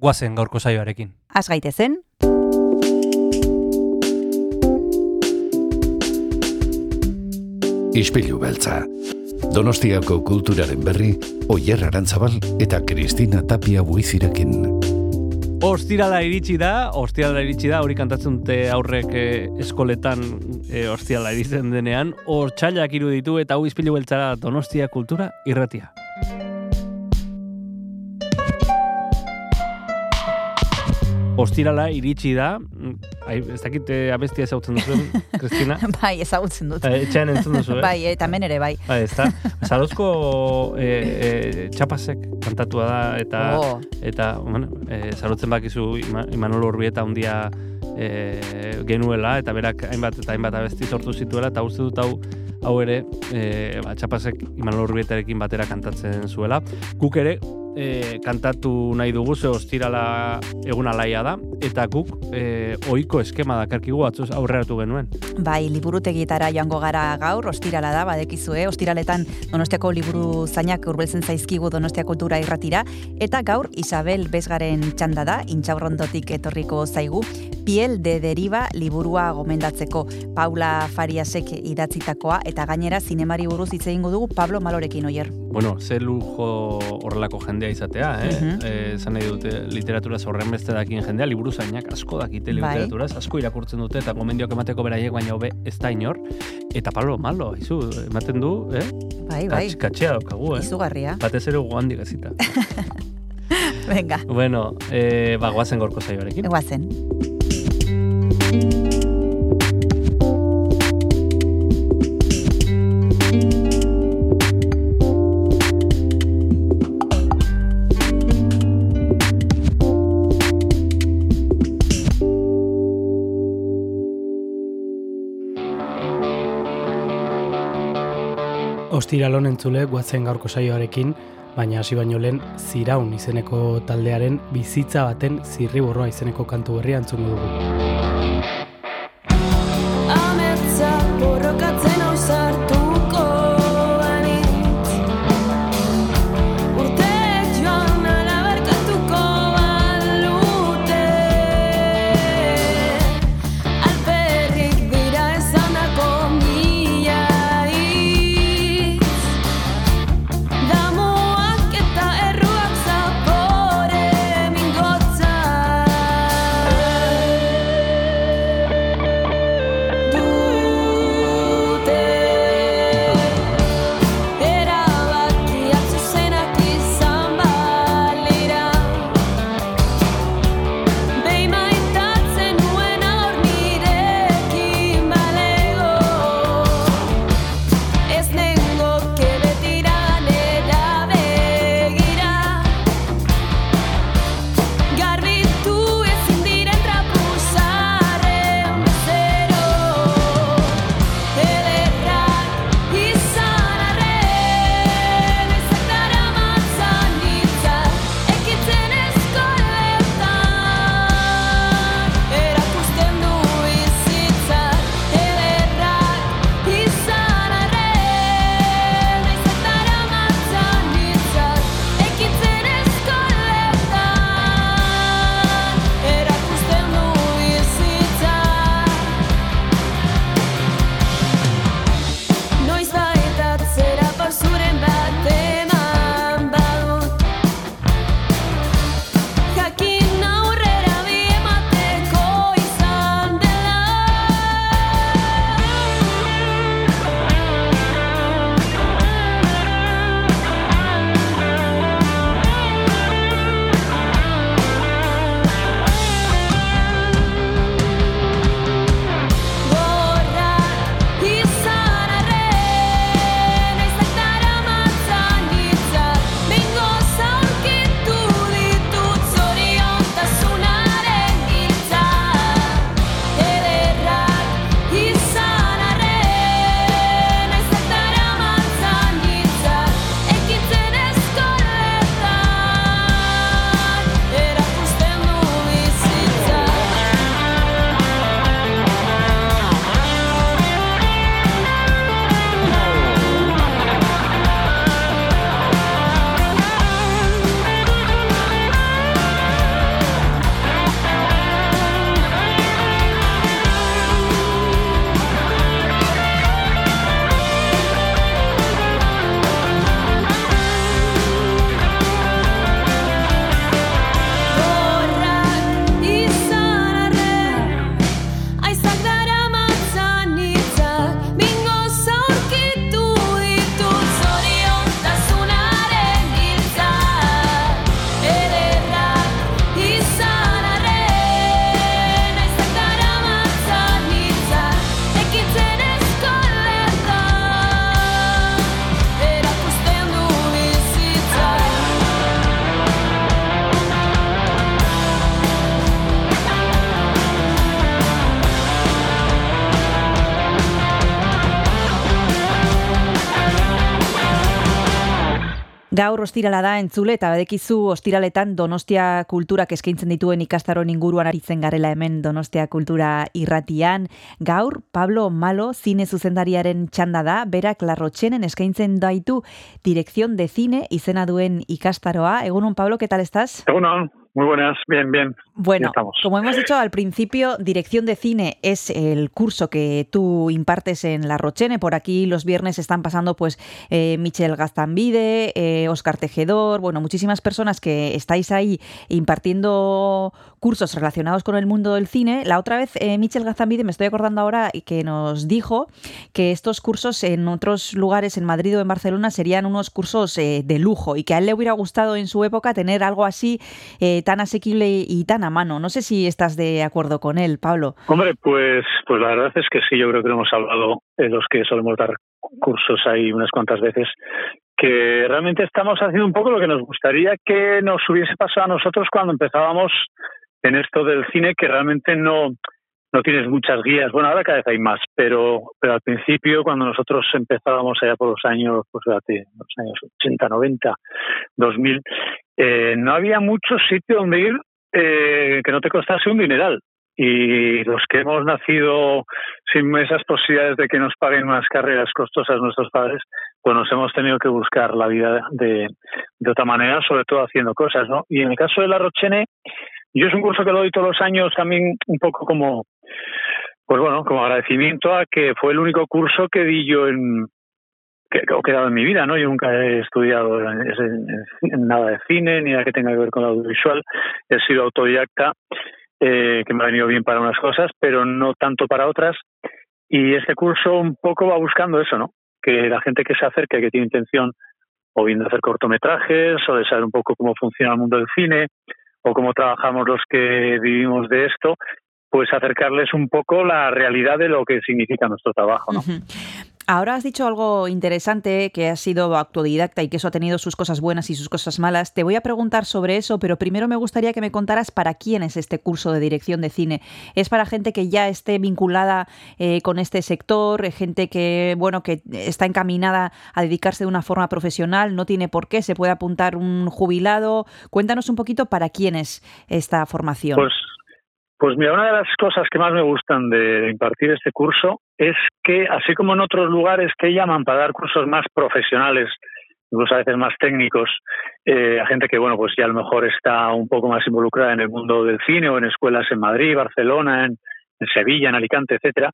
guazen gaurko saioarekin. Az gaitezen, Ispilu beltza. Donostiako kulturaren berri, Oyer Arantzabal eta Kristina Tapia buizirekin. Ostirala iritsi da, ostirala iritsi da, hori kantatzen dute aurrek eh, eskoletan eh, ostirala iritzen denean, hor txailak iruditu eta hau izpilu beltzara Donostia kultura irratia. Ostirala iritsi da, mm, ai, ez dakit eh, abestia ezautzen duzuen, Kristina? bai, ezagutzen dut. Eh, Etxean entzun duzu, eh? Bai, eta hemen ere bai. Bai, ez da. Zarozko e, e, txapasek kantatua da, eta, Oh. eta bueno, e, zarotzen bakizu Ima, Imanol Urbieta undia e, genuela, eta berak hainbat eta hainbat abesti sortu zituela, eta uste dut hau hau ere, e, ba, txapasek Imanol Urbietarekin batera kantatzen zuela. Guk ere, e, kantatu nahi dugu, ze ostirala egun alaia da, eta guk e, oiko eskema dakarkigu atzuz aurreratu genuen. Bai, liburutegietara joango gara gaur, ostirala da, badekizu, eh? ostiraletan Donostiako liburu zainak urbeltzen zaizkigu Donostia kultura irratira, eta gaur Isabel Bezgaren txanda da, intxaurrondotik etorriko zaigu, Piel de Deriva liburua gomendatzeko Paula Fariasek idatzitakoa, eta gainera zinemari buruz hitz egingo dugu Pablo Malorekin oier. Bueno, ze lujo horrelako jendea izatea, eh? Mhm. Eh, esan nahi dute literaturaz horren beste dakien jendea, liburu zainak asko dakite Bai. literaturaz, asko irakurtzen dute eta gomendioak emateko beraiek baina hobe ez da inor. Eta Pablo Malo, izu, ematen du, eh? Bai, bai, Katx- Katxea daukagu, eh? izugarria. Batez ere guandik ezita. Venga, bueno, eh, ba, guazen gorko zaioarekin. eguazen. Ostiralon entzule guatzen gaurko saioarekin, baina hasi baino lehen Ziraun izeneko taldearen bizitza baten zirriborroa izeneko kantu berria entzungo dugu. Gaur ostirala da entzule eta badekizu ostiraletan Donostia kulturak eskaintzen dituen ikastaron inguruan aritzen garela hemen Donostia kultura irratian. Gaur Pablo Malo zine zuzendariaren txanda da, berak larrotxenen eskaintzen daitu Dirección de Cine izena duen ikastaroa. Egunon Pablo, ¿qué tal estás? Egunon, muy buenas, bien, bien. Bueno, como hemos dicho al principio, Dirección de Cine es el curso que tú impartes en La Rochene. Por aquí los viernes están pasando pues eh, Michel Gastambide, eh, Oscar Tejedor, bueno, muchísimas personas que estáis ahí impartiendo cursos relacionados con el mundo del cine. La otra vez, eh, Michel Gastambide, me estoy acordando ahora, que nos dijo que estos cursos en otros lugares, en Madrid o en Barcelona, serían unos cursos eh, de lujo y que a él le hubiera gustado en su época tener algo así eh, tan asequible y tan mano. No sé si estás de acuerdo con él, Pablo. Hombre, pues, pues la verdad es que sí, yo creo que lo hemos hablado eh, los que solemos dar cursos ahí unas cuantas veces, que realmente estamos haciendo un poco lo que nos gustaría que nos hubiese pasado a nosotros cuando empezábamos en esto del cine, que realmente no, no tienes muchas guías. Bueno, ahora cada vez hay más, pero, pero al principio, cuando nosotros empezábamos allá por los años, pues fíjate, los años 80, 90, 2000, eh, no había mucho sitio donde ir eh, que no te costase un dineral. Y los que hemos nacido sin esas posibilidades de que nos paguen unas carreras costosas nuestros padres, pues nos hemos tenido que buscar la vida de, de otra manera, sobre todo haciendo cosas, ¿no? Y en el caso de la Rochene, yo es un curso que lo doy todos los años también un poco como, pues bueno, como agradecimiento a que fue el único curso que di yo en, que, he dado en mi vida, ¿no? Yo nunca he estudiado nada de cine ni nada que tenga que ver con el audiovisual. He sido autodidacta, eh, que me ha venido bien para unas cosas, pero no tanto para otras. Y este curso un poco va buscando eso, ¿no? Que la gente que se acerque, que tiene intención o bien de hacer cortometrajes o de saber un poco cómo funciona el mundo del cine o cómo trabajamos los que vivimos de esto, pues acercarles un poco la realidad de lo que significa nuestro trabajo, ¿no? Ujú. Ahora has dicho algo interesante, que has sido autodidacta y que eso ha tenido sus cosas buenas y sus cosas malas. Te voy a preguntar sobre eso, pero primero me gustaría que me contaras para quién es este curso de dirección de cine. ¿Es para gente que ya esté vinculada eh, con este sector, gente que, bueno, que está encaminada a dedicarse de una forma profesional, no tiene por qué, se puede apuntar un jubilado? Cuéntanos un poquito para quién es esta formación. Pues, pues mira, una de las cosas que más me gustan de impartir este curso es que, así como en otros lugares que llaman para dar cursos más profesionales, incluso a veces más técnicos, eh, a gente que, bueno, pues ya a lo mejor está un poco más involucrada en el mundo del cine o en escuelas en Madrid, Barcelona, en, en Sevilla, en Alicante, etcétera.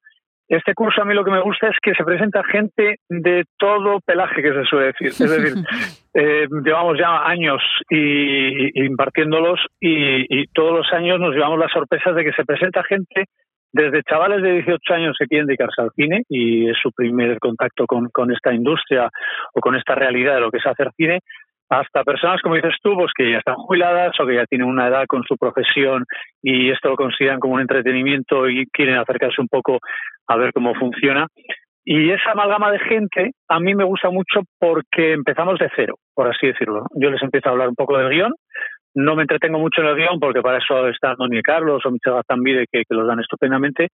Este curso a mí lo que me gusta es que se presenta gente de todo pelaje que se suele decir. Es decir, eh, llevamos ya años y, y impartiéndolos y, y todos los años nos llevamos las sorpresas de que se presenta gente desde chavales de 18 años que quieren dedicarse al cine y es su primer contacto con, con esta industria o con esta realidad de lo que es hacer cine, hasta personas, como dices tú, pues que ya están jubiladas o que ya tienen una edad con su profesión y esto lo consideran como un entretenimiento y quieren acercarse un poco a ver cómo funciona. Y esa amalgama de gente a mí me gusta mucho porque empezamos de cero, por así decirlo. Yo les empiezo a hablar un poco del guion, no me entretengo mucho en el guion porque para eso está Doni Carlos o Michel Gastambide que, que los dan estupendamente,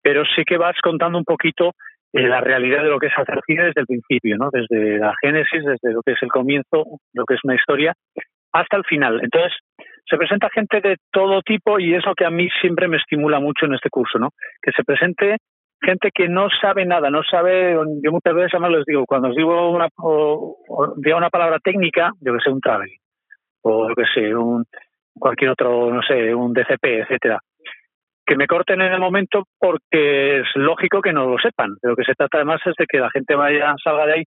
pero sí que vas contando un poquito eh, la realidad de lo que es hacer cine desde el principio, ¿no? Desde la génesis, desde lo que es el comienzo, lo que es una historia, hasta el final. Entonces, se presenta gente de todo tipo y es lo que a mí siempre me estimula mucho en este curso, ¿no? Que se presente gente que no sabe nada, no sabe, yo muchas veces además les digo, cuando os digo una, una palabra técnica, yo que sé, un travel, o yo que sé, un, cualquier otro, no sé, un DCP, etcétera, que me corten en el momento porque es lógico que no lo sepan. De lo que se trata además es de que la gente vaya, salga de ahí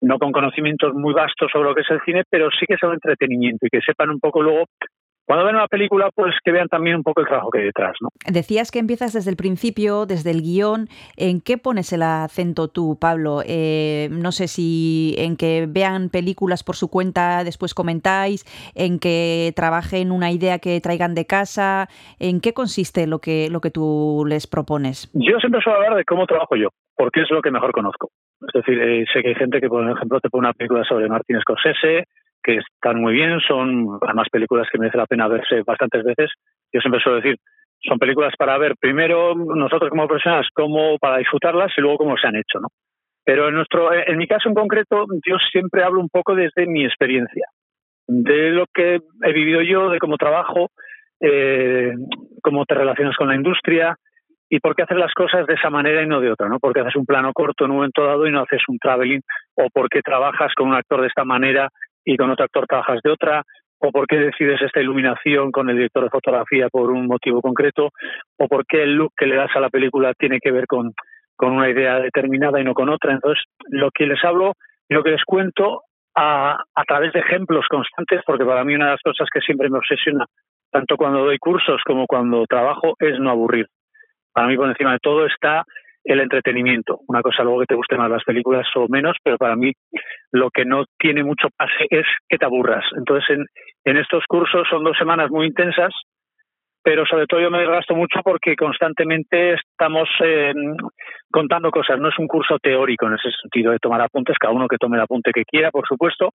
no con conocimientos muy vastos sobre lo que es el cine, pero sí que sea un entretenimiento y que sepan un poco luego cuando ven una película, pues que vean también un poco el trabajo que hay detrás, ¿no? Decías que empiezas desde el principio, desde el guion. ¿En qué pones el acento tú, Pablo? Eh, no sé si en que vean películas por su cuenta, después comentáis, en que trabajen una idea que traigan de casa. ¿En qué consiste lo que, lo que tú les propones? Yo siempre suelo hablar de cómo trabajo yo, porque es lo que mejor conozco. Es decir, eh, sé que hay gente que, por ejemplo, te pone una película sobre Martin Scorsese, que están muy bien, son además películas que merece la pena verse bastantes veces. Yo siempre suelo decir, son películas para ver primero nosotros como personas, como para disfrutarlas y luego cómo se han hecho, ¿no? Pero en, nuestro, en mi caso en concreto, yo siempre hablo un poco desde mi experiencia, de lo que he vivido yo, de cómo trabajo, eh, cómo te relacionas con la industria y por qué haces las cosas de esa manera y no de otra, ¿no? Porque haces un plano corto en un momento dado y no haces un traveling, o por qué trabajas con un actor de esta manera y con otro actor trabajas de otra, o por qué decides esta iluminación con el director de fotografía por un motivo concreto, o por qué el look que le das a la película tiene que ver con, con una idea determinada y no con otra. Entonces, lo que les hablo, lo que les cuento a, a través de ejemplos constantes, porque para mí una de las cosas que siempre me obsesiona, tanto cuando doy cursos como cuando trabajo, es no aburrir. Para mí, por encima de todo, está el entretenimiento. Una cosa luego que te gusten más las películas o menos, pero para mí lo que no tiene mucho pase es que te aburras. Entonces, en, en estos cursos son dos semanas muy intensas, pero sobre todo yo me desgasto mucho porque constantemente estamos eh, contando cosas. No es un curso teórico en ese sentido de tomar apuntes, cada uno que tome el apunte que quiera, por supuesto,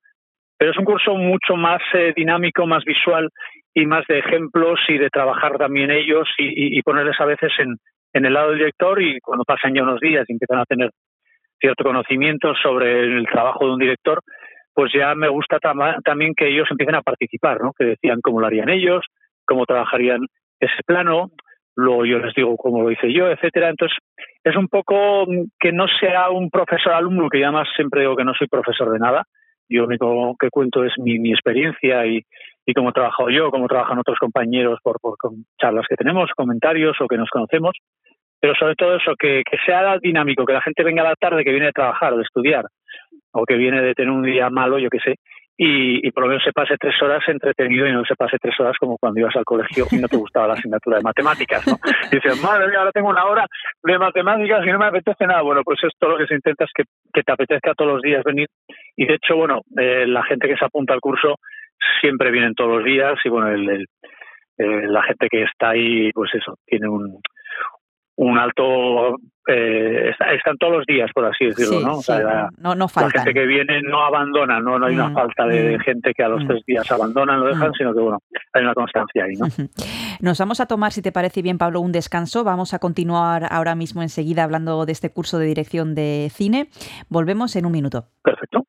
pero es un curso mucho más eh, dinámico, más visual y más de ejemplos y de trabajar también ellos y, y ponerles a veces en, en el lado del director y cuando pasan ya unos días y empiezan a tener cierto conocimiento sobre el trabajo de un director, pues ya me gusta tam también que ellos empiecen a participar, ¿no? Que decían cómo lo harían ellos, cómo trabajarían ese plano, luego yo les digo cómo lo hice yo, etcétera. Entonces, es un poco que no sea un profesor alumno, que ya más siempre digo que no soy profesor de nada. Yo lo único que cuento es mi, mi experiencia y, y cómo he trabajado yo, cómo trabajan otros compañeros por, por charlas que tenemos, comentarios o que nos conocemos. Pero sobre todo eso, que, que sea dinámico, que la gente venga a la tarde que viene de trabajar, de estudiar, o que viene de tener un día malo, yo qué sé, y, y, por lo menos se pase tres horas entretenido y no se pase tres horas como cuando ibas al colegio y no te gustaba la asignatura de matemáticas, ¿no? Y dices, madre mía, ahora tengo una hora de matemáticas y no me apetece nada. Bueno, pues esto lo que se intenta es que, que te apetezca todos los días venir. Y de hecho, bueno, eh, la gente que se apunta al curso siempre vienen todos los días y bueno, el, el, eh, la gente que está ahí, pues eso, tiene un, un alto eh, están todos los días por así decirlo Sí, no o sea, sí, la, no, no la gente que viene no abandona no no hay una Mm, falta de mm, gente que a los mm. tres días abandonan lo dejan sino que bueno hay una constancia ahí no. Nos vamos a tomar, si te parece bien, Pablo, un descanso. Vamos a continuar ahora mismo enseguida hablando de este curso de dirección de cine. Volvemos en un minuto. perfecto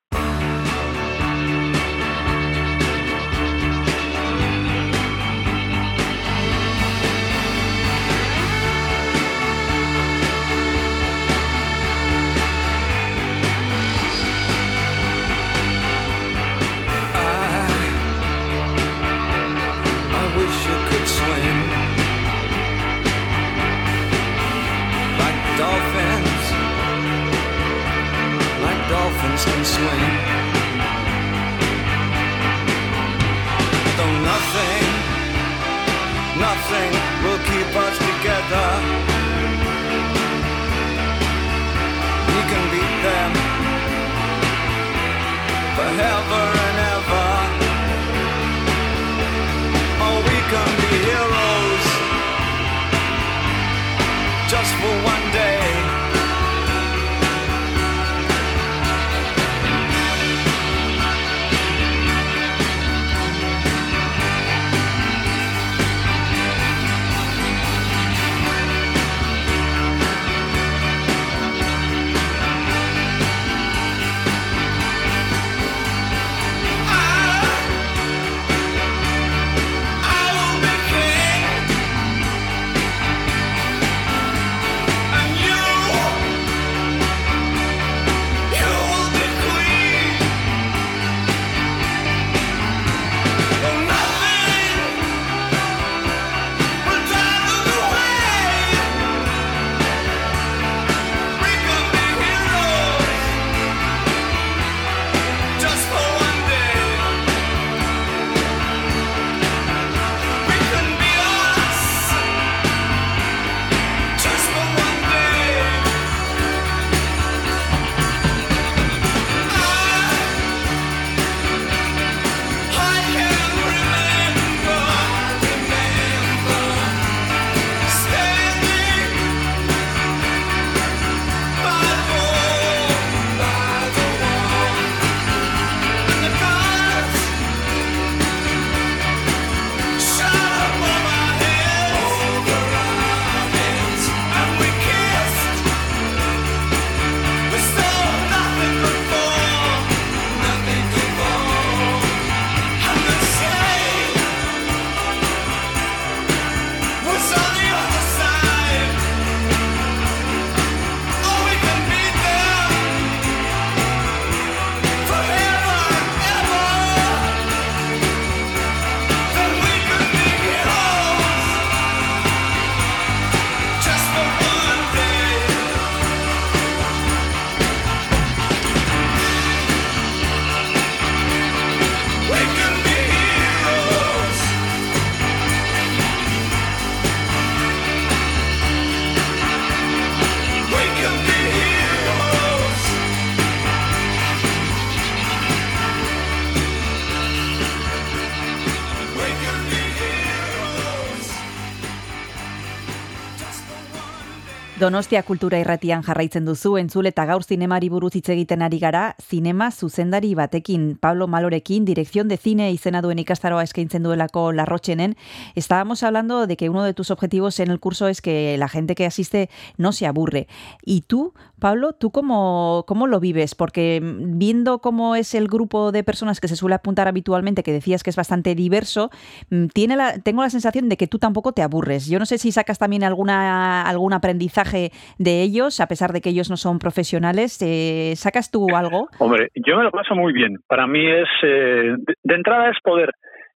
Donostia kultura irratian jarraitzen duzu, entzule eta gaur zinemari buruz hitz egiten ari gara, zinema zuzendari batekin, Pablo Malorekin, dirección de cine izena duen ikastaroa eskaintzen duelako Larrochenen. Estábamos hablando de que uno de tus objetivos en el curso es que la gente que asiste no se aburre. Y tú, Pablo, ¿tú cómo, cómo lo vives? Porque mm, viendo cómo es el grupo de personas que se suele apuntar habitualmente, que decías que es bastante diverso, mm, tiene la, tengo la sensación de que tú tampoco te aburres. Yo no sé si sacas también alguna, algún aprendizaje de ellos, a pesar de que ellos no son profesionales. Eh, ¿Sacas tú algo? Hombre, yo me lo paso muy bien. Para mí es, eh, de, entrada es poder...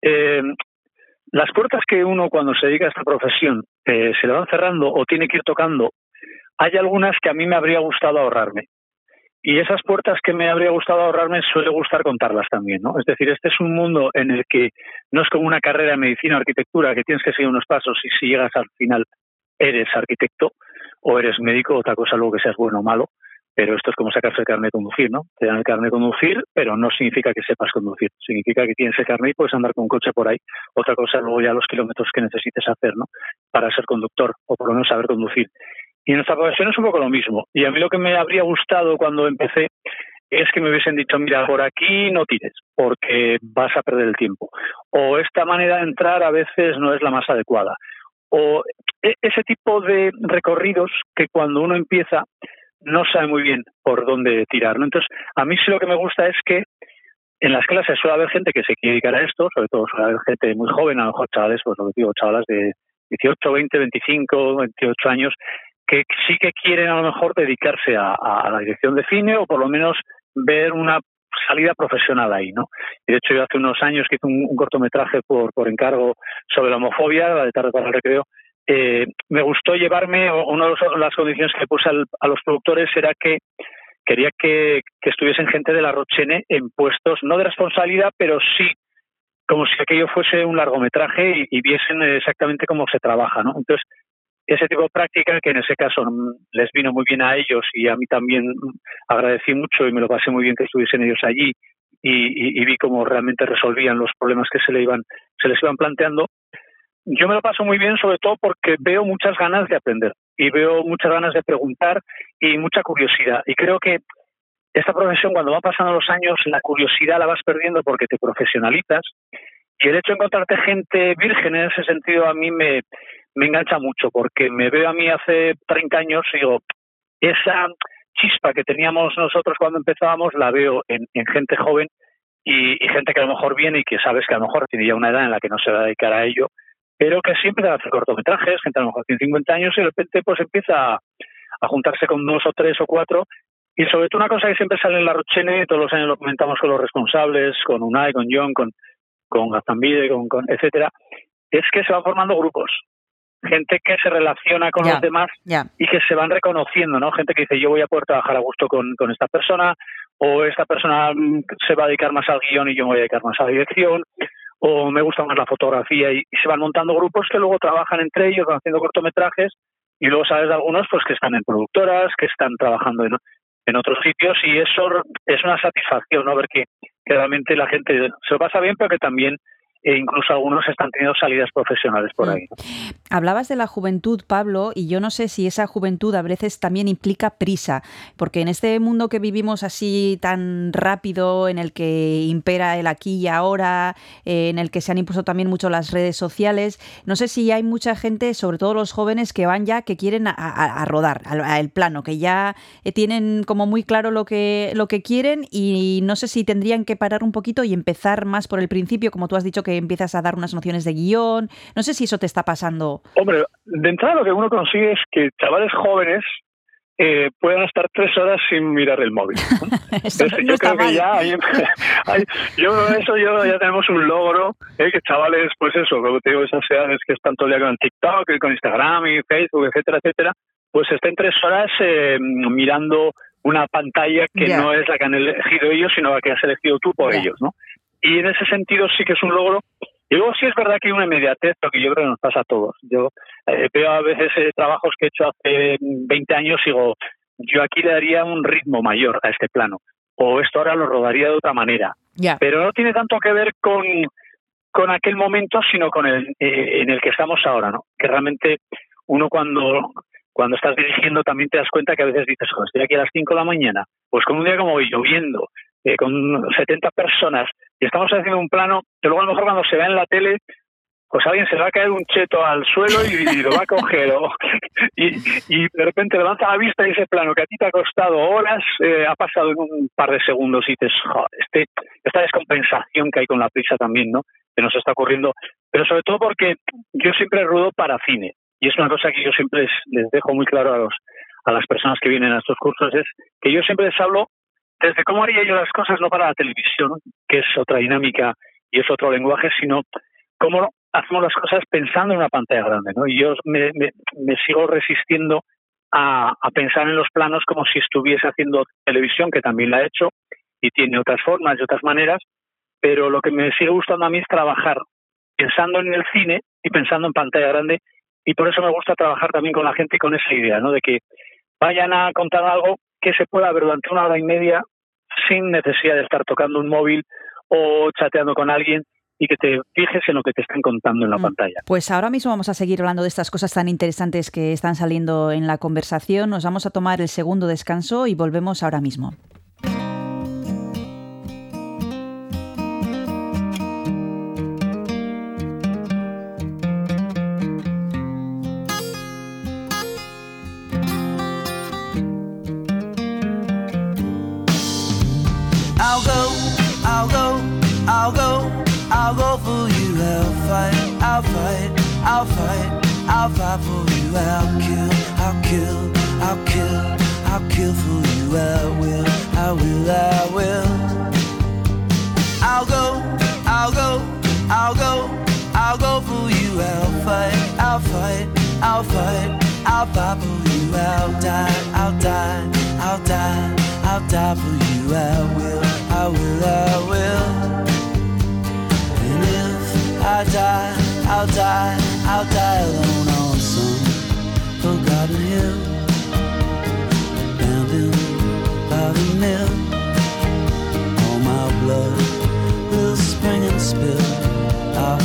eh, las puertas que uno cuando se dedica a esta profesión se le van cerrando o tiene que ir tocando, hay algunas que a mí me habría gustado ahorrarme. Y esas puertas que me habría gustado ahorrarme suele gustar contarlas también, ¿no? Es decir, este es un mundo en el que no es como una carrera de medicina o arquitectura que tienes que seguir unos pasos y si llegas al final eres arquitecto o eres médico, otra cosa luego que seas bueno o malo, pero esto es como sacarse el carnet de conducir, ¿no? Te dan el carnet de conducir, pero no significa que sepas conducir, significa que tienes el carnet y puedes andar con un coche por ahí. Otra cosa luego ya los kilómetros que necesites hacer, ¿no? Para ser conductor o por lo menos saber conducir. Y en nuestra profesión es un poco lo mismo. Y a mí lo que me habría gustado cuando empecé es que me hubiesen dicho, mira, por aquí no tires, porque vas a perder el tiempo. O esta manera de entrar a veces no es la más adecuada. O e- ese tipo de recorridos que cuando uno empieza no sabe muy bien por dónde tirar. ¿no? Entonces, a mí sí lo que me gusta es que en las clases suele haber gente que se quiere dedicar a esto, sobre todo suele haber gente muy joven, a lo mejor chavales, pues lo que digo, chavalas de 18, 20, 25, 28 años, que sí que quieren a lo mejor dedicarse a, la dirección de cine o por lo menos ver una salida profesional ahí, ¿no? Y de hecho yo hace unos años que hice un, cortometraje por, por encargo sobre la homofobia, la de tarde para el recreo, eh, me gustó llevarme, una de las condiciones que puse a los productores era que quería que, que estuviesen gente de la Rochene en puestos, no de responsabilidad, pero sí como si aquello fuese un largometraje y, y viesen exactamente cómo se trabaja, ¿no? Entonces, ese tipo de práctica que en ese caso mm, les vino muy bien a ellos y a mí también mm, agradecí mucho y me lo pasé muy bien que estuviesen ellos allí y, y- y vi cómo realmente resolvían los problemas que se le iban se les iban planteando. Yo me lo paso muy bien sobre todo porque veo muchas ganas de aprender y veo muchas ganas de preguntar y mucha curiosidad. Y creo que esta profesión cuando van pasando los años la curiosidad la vas perdiendo porque te profesionalizas y el hecho de encontrarte gente virgen en ese sentido a mí me, me engancha mucho porque me veo a mí hace 30 años y digo, esa chispa que teníamos nosotros cuando empezábamos la veo en, en gente joven y, gente que a lo mejor viene y que sabes que a lo mejor tiene ya una edad en la que no se va a dedicar a ello, pero que siempre hacer cortometrajes, gente a lo mejor tiene 50 años y de repente pues empieza a, a juntarse con dos o tres o cuatro y sobre todo una cosa que siempre sale en la Rochene, todos los años lo comentamos con los responsables, con Unai, con John, con, con Gazambide, con, con etcétera, es que se van formando grupos. Gente que se relaciona con los demás y que se van reconociendo, ¿no? Gente que dice, yo voy a poder trabajar a gusto con, con esta persona, o esta persona mm, se va a dedicar más al guion y yo me voy a dedicar más a la dirección, o me gusta más la fotografía, y, y se van montando grupos que luego trabajan entre ellos, van haciendo cortometrajes, y luego sabes de algunos pues que están en productoras, que están trabajando en, en otros sitios, y eso es una satisfacción, ¿no? Ver que, que realmente la gente se lo pasa bien, pero que también e incluso algunos están teniendo salidas profesionales por ahí. ¿no? Hablabas de la juventud, Pablo, y yo no sé si esa juventud a veces también implica prisa, porque en este mundo que vivimos así tan rápido, en el que impera el aquí y ahora, eh, en el que se han impuesto también mucho las redes sociales, no sé si hay mucha gente, sobre todo los jóvenes, que van ya, que quieren a, a- a rodar, al, al plano, que ya eh, tienen como muy claro lo que, lo que quieren y no sé si tendrían que parar un poquito y empezar más por el principio, como tú has dicho que empiezas a dar unas nociones de guion, no sé si eso te está pasando. Hombre, de entrada lo que uno consigue es que chavales jóvenes eh, puedan estar tres horas sin mirar el móvil. ¿no? Eso Entonces, no yo creo que ya hay, hay- yo eso yo ya tenemos un logro, ¿eh? que chavales, pues eso, como te digo, esas edades que están todo el día con TikTok, y con Instagram y Facebook, etcétera, etcétera, pues estén tres horas eh, mirando una pantalla que no es la que han elegido ellos, sino la que has elegido tú por ellos, ¿no? Y en ese sentido sí que es un logro. Y luego sí es verdad que hay una inmediatez, lo que yo creo que nos pasa a todos. Yo eh, veo a veces eh, trabajos que he hecho hace 20 años y digo, yo aquí le daría un ritmo mayor a este plano. O esto ahora lo rodaría de otra manera. Ya. Pero no tiene tanto que ver con, con aquel momento, sino con el eh, en el que estamos ahora, ¿no? Que realmente uno cuando cuando estás dirigiendo también te das cuenta que a veces dices, estoy aquí a las 5 de la mañana, pues con un día como hoy, lloviendo, eh, con 70 personas, y estamos haciendo un plano que luego a lo mejor cuando se ve en la tele, pues alguien se le va a caer un cheto al suelo y, lo va a coger, o- y, de repente levanta la vista y ese plano que a ti te ha costado horas, eh, ha pasado en un par de segundos y dices, "Jo, este, esta descompensación que hay con la prisa también, ¿no? Que nos está ocurriendo, pero sobre todo porque yo siempre rudo para cine, y es una cosa que yo siempre les, les dejo muy claro a los a las personas que vienen a estos cursos es que yo siempre les hablo desde cómo haría yo las cosas no para la televisión, que es otra dinámica y es otro lenguaje, sino cómo hacemos las cosas pensando en una pantalla grande, ¿no? Y yo me, sigo resistiendo a, a pensar en los planos como si estuviese haciendo televisión, que también la he hecho y tiene otras formas y otras maneras, pero lo que me sigue gustando a mí es trabajar pensando en el cine y pensando en pantalla grande y por eso me gusta trabajar también con la gente con esa idea, ¿no? De que vayan a contar algo que se pueda ver durante una hora y media sin necesidad de estar tocando un móvil o chateando con alguien y que te fijes en lo que te están contando en la Mm. pantalla. Pues ahora mismo vamos a seguir hablando de estas cosas tan interesantes que están saliendo en la conversación. Nos vamos a tomar el segundo descanso y volvemos ahora mismo. I'll kill, I'll kill for you. I will, I will, I will. I'll go, I'll go, I'll go, I'll go for you. I'll fight, I'll fight, I'll fight, I'll fight for you. I'll die, I'll die, I'll die, I'll die for you. I will, I will, I will. And if I die, I'll die, I'll die alone on some forgotten hill, All my blood will spring and spill. I'll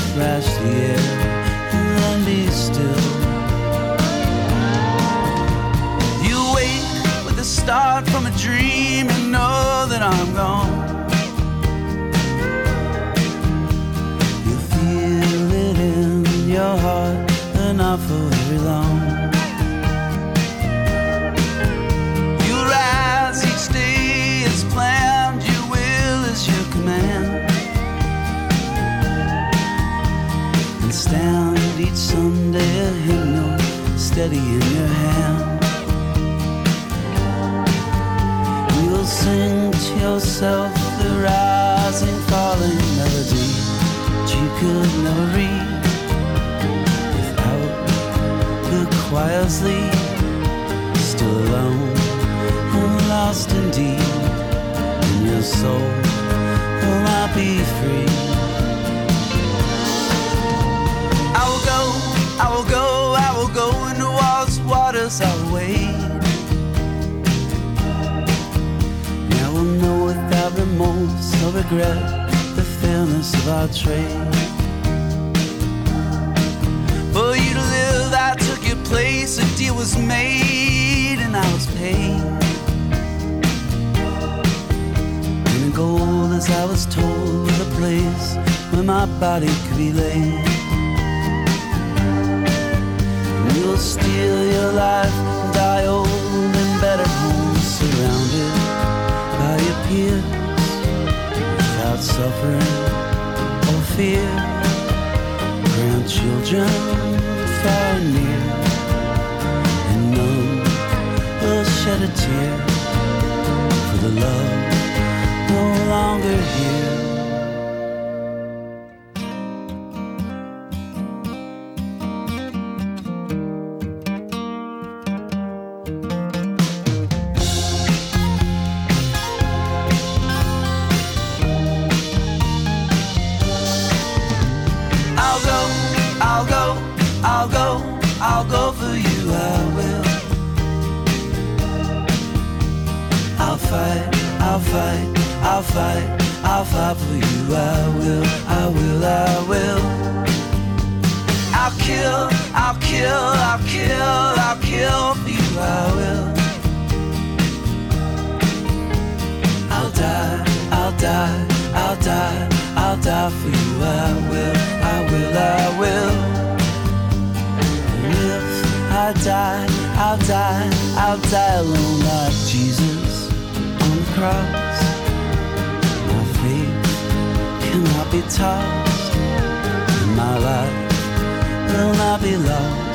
the air and then be still. You wake with a start from a dream and know that I'm gone. You feel it in your heart, but not A hymnal steady in your hand. You'll sing to yourself the rising, falling melody that you could never read without the choir's lead. Still alone and lost indeed, and your soul will not be free. I will go, I will go into walls, waters, I will wait. And I will know without remorse or regret the fairness of our trade. For you to live, I took your place, a deal was made, and I was paid. In gold, as I was told, the place where my body could be laid. Steal your life and die old in better homes, surrounded by your peers, without suffering or fear. Grandchildren far and near, and none will shed a tear for the love no longer here. I'll fight, I'll fight for you, I will, I will, I will. I'll kill, I'll kill, I'll kill, I'll kill for you. I will. I'll die, I'll die, I'll die, I'll die for you. I will, I will, I will. And if I die, I'll die, I'll die alone like Jesus on the cross. Be tossed, my life will not be lost.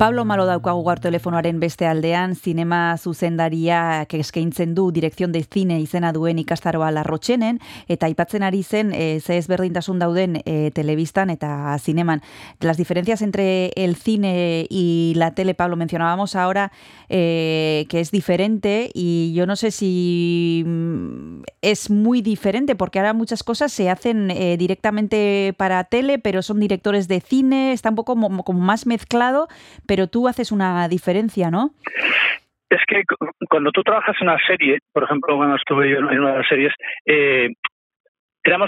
Pablo Malo daukagu gaur telefonoaren beste aldean, zinema zuzendaria eskaintzen du direkzion de zine izena duen ikastaroa larrotxenen, eta aipatzen ari zen e, ze ezberdintasun dauden e, telebistan eta zineman. Las diferencias entre el cine y la tele, Pablo, mencionábamos ahora eh, que es diferente y yo no sé si mm, es muy diferente porque ahora muchas cosas se hacen directamente para tele, pero son directores de cine, está un poco como más mezclado, pero tú haces una diferencia, ¿no? Es que cu- cuando tú trabajas en una serie, por ejemplo, cuando estuve yo en una de las series, eh,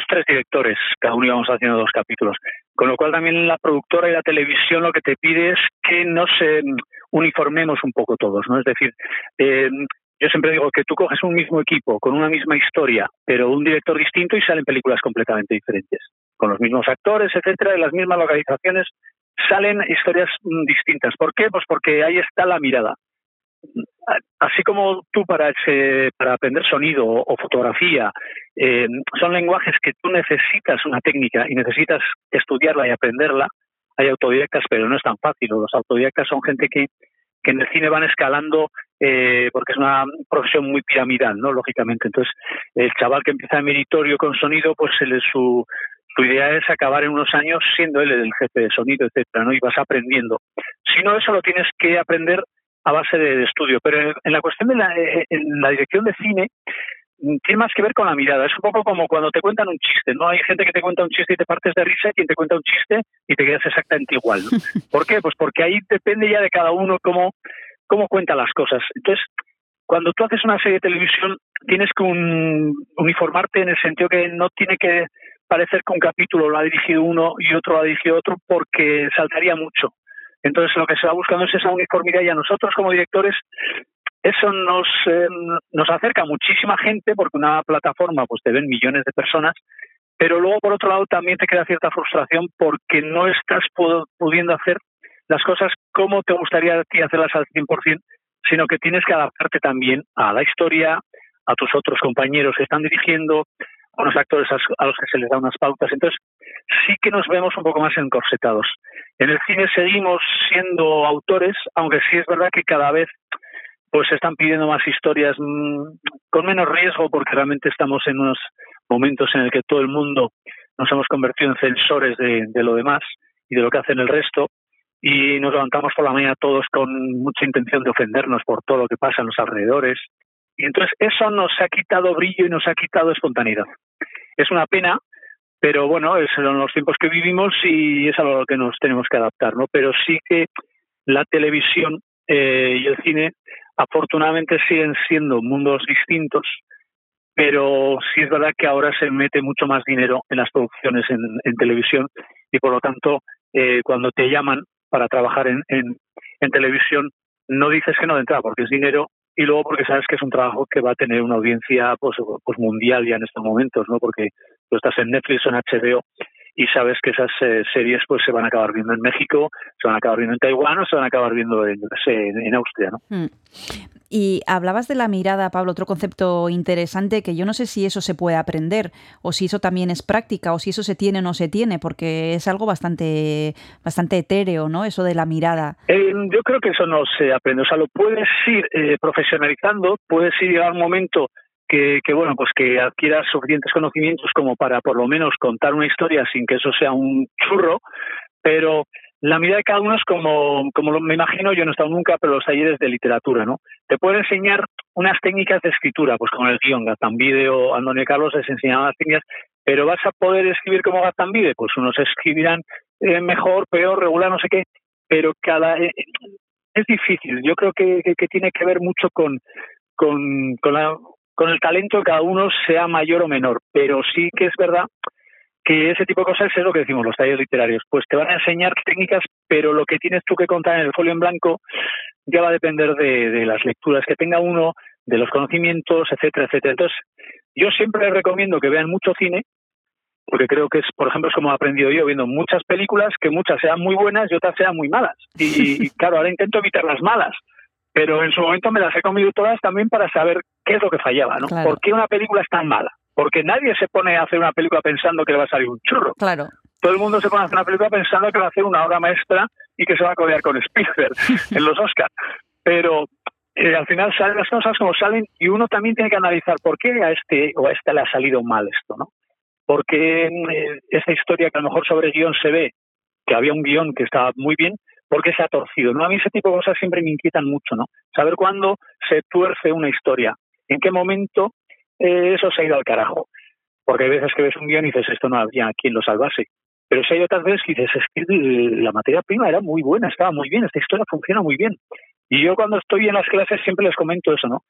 tres directores, cada uno íbamos haciendo dos capítulos. Con lo cual también la productora y la televisión lo que te pide es que nos eh, uniformemos un poco todos, ¿no? Es decir, eh, yo siempre digo que tú coges un mismo equipo con una misma historia, pero un director distinto y salen películas completamente diferentes, con los mismos actores, etcétera, de las mismas localizaciones, salen historias mm, distintas. ¿Por qué? Pues porque ahí está la mirada así como tú para ese, para aprender sonido o, fotografía eh, son lenguajes que tú necesitas una técnica y necesitas estudiarla y aprenderla hay autodidactas pero no es tan fácil los autodidactas son gente que en el cine van escalando eh, porque es una profesión muy piramidal, ¿no? Lógicamente. Entonces, el chaval que empieza en meritorio con sonido, pues él, su, su idea es acabar en unos años siendo él el jefe de sonido, etcétera, ¿no? Y vas aprendiendo. Si no, eso lo tienes que aprender a base de, de estudio. Pero en, en la cuestión de la, eh, en la dirección de cine, mm, tiene más que ver con la mirada. Es un poco como cuando te cuentan un chiste, ¿no? Hay gente que te cuenta un chiste y te partes de risa y quien te cuenta un chiste y te quedas exactamente igual, ¿no? ¿Por qué? Pues porque ahí depende ya de cada uno cómo, cómo cuenta las cosas. Entonces, cuando tú haces una serie de televisión, tienes que un- uniformarte en el sentido que no tiene que parecer que un capítulo lo ha dirigido uno y otro lo ha dirigido otro porque saltaría mucho. Entonces, lo que se va buscando es esa uniformidad y a nosotros como directores eso nos, eh, nos acerca muchísima gente porque una plataforma pues te ven millones de personas, pero luego por otro lado también te queda cierta frustración porque no estás pu- pudiendo hacer las cosas como te gustaría a ti hacerlas al 100%, sino que tienes que adaptarte también a la historia, a tus otros compañeros que están dirigiendo, unos actores a a los que se les da unas pautas. Entonces, sí que nos vemos un poco más encorsetados. En el cine seguimos siendo autores, aunque sí es verdad que cada vez pues se están pidiendo más historias mm, con menos riesgo porque realmente estamos en unos momentos en el que todo el mundo nos hemos convertido en censores de, de lo demás y de lo que hacen el resto y nos levantamos por la mañana todos con mucha intención de ofendernos por todo lo que pasa en los alrededores y entonces eso nos ha quitado brillo y nos ha quitado espontaneidad. Es una pena, pero bueno, son los tiempos que vivimos y es a lo que nos tenemos que adaptar, ¿no? Pero sí que la televisión eh, y el cine afortunadamente siguen siendo mundos distintos, pero sí es verdad que ahora se mete mucho más dinero en las producciones en, en televisión y por lo tanto eh, cuando te llaman para trabajar en, en, en televisión no dices que no de entrada porque es dinero y luego porque sabes que es un trabajo que va a tener una audiencia pues, pues mundial ya en estos momentos, ¿no? Porque tú estás en Netflix o en HBO y sabes que esas eh, series pues se van a acabar viendo en México, se van a acabar viendo en Taiwán o se van a acabar viendo en, en Austria, ¿no? Mm. Y hablabas de la mirada, Pablo, otro concepto interesante que yo no sé si eso se puede aprender o si eso también es práctica o si eso se tiene o no se tiene, porque es algo bastante, bastante etéreo, ¿no? Eso de la mirada. Eh, yo creo que eso no se aprende, o sea, lo puedes ir eh, profesionalizando, puedes ir a un momento que, que, bueno, pues que adquieras suficientes conocimientos como para por lo menos contar una historia sin que eso sea un churro, pero la mirada de cada uno es como, como me imagino, yo no he estado nunca, pero los talleres de literatura, ¿no? Te pueden enseñar unas técnicas de escritura, pues con el guion, Gatambide o Antonio Carlos les enseñaban las técnicas, pero vas a poder escribir como Gatambide, pues unos escribirán eh, mejor, peor, regular, no sé qué, pero cada eh, es difícil. Yo creo que, que, que, tiene que ver mucho con, con, con la con el talento de cada uno sea mayor o menor, pero sí que es verdad que ese tipo de cosas es lo que decimos los talleres literarios, pues te van a enseñar técnicas, pero lo que tienes tú que contar en el folio en blanco ya va a depender de, de las lecturas que tenga uno, de los conocimientos, etcétera, etcétera. Entonces, yo siempre les recomiendo que vean mucho cine, porque creo que es, por ejemplo, es como he aprendido yo viendo muchas películas, que muchas sean muy buenas y otras sean muy malas. Y, y, claro, ahora intento evitar las malas, pero en su momento me las he comido todas también para saber qué es lo que fallaba, ¿no? Claro. ¿Por qué una película es tan mala? Porque nadie se pone a hacer una película pensando que le va a salir un churro. Claro. Todo el mundo se pone a hacer una película pensando que va a hacer una obra maestra y que se va a codear con Spielberg en los Oscars. Pero eh, al final salen las cosas como salen y uno también tiene que analizar por qué a este o a esta le ha salido mal esto, ¿no? Porque eh, esta historia que a lo mejor sobre guion se ve que había un guion que estaba muy bien, ¿por qué se ha torcido? ¿no? A mí ese tipo de cosas siempre me inquietan mucho, ¿no? Saber cuándo se tuerce una historia, en qué momento eh, eso se ha ido al carajo. Porque hay veces que ves un guion y dices, esto no había quien lo salvase. Pero si hay otras veces que dices, es que la materia prima era muy buena, estaba muy bien, esta historia funciona muy bien. Y yo cuando estoy en las clases siempre les comento eso, ¿no?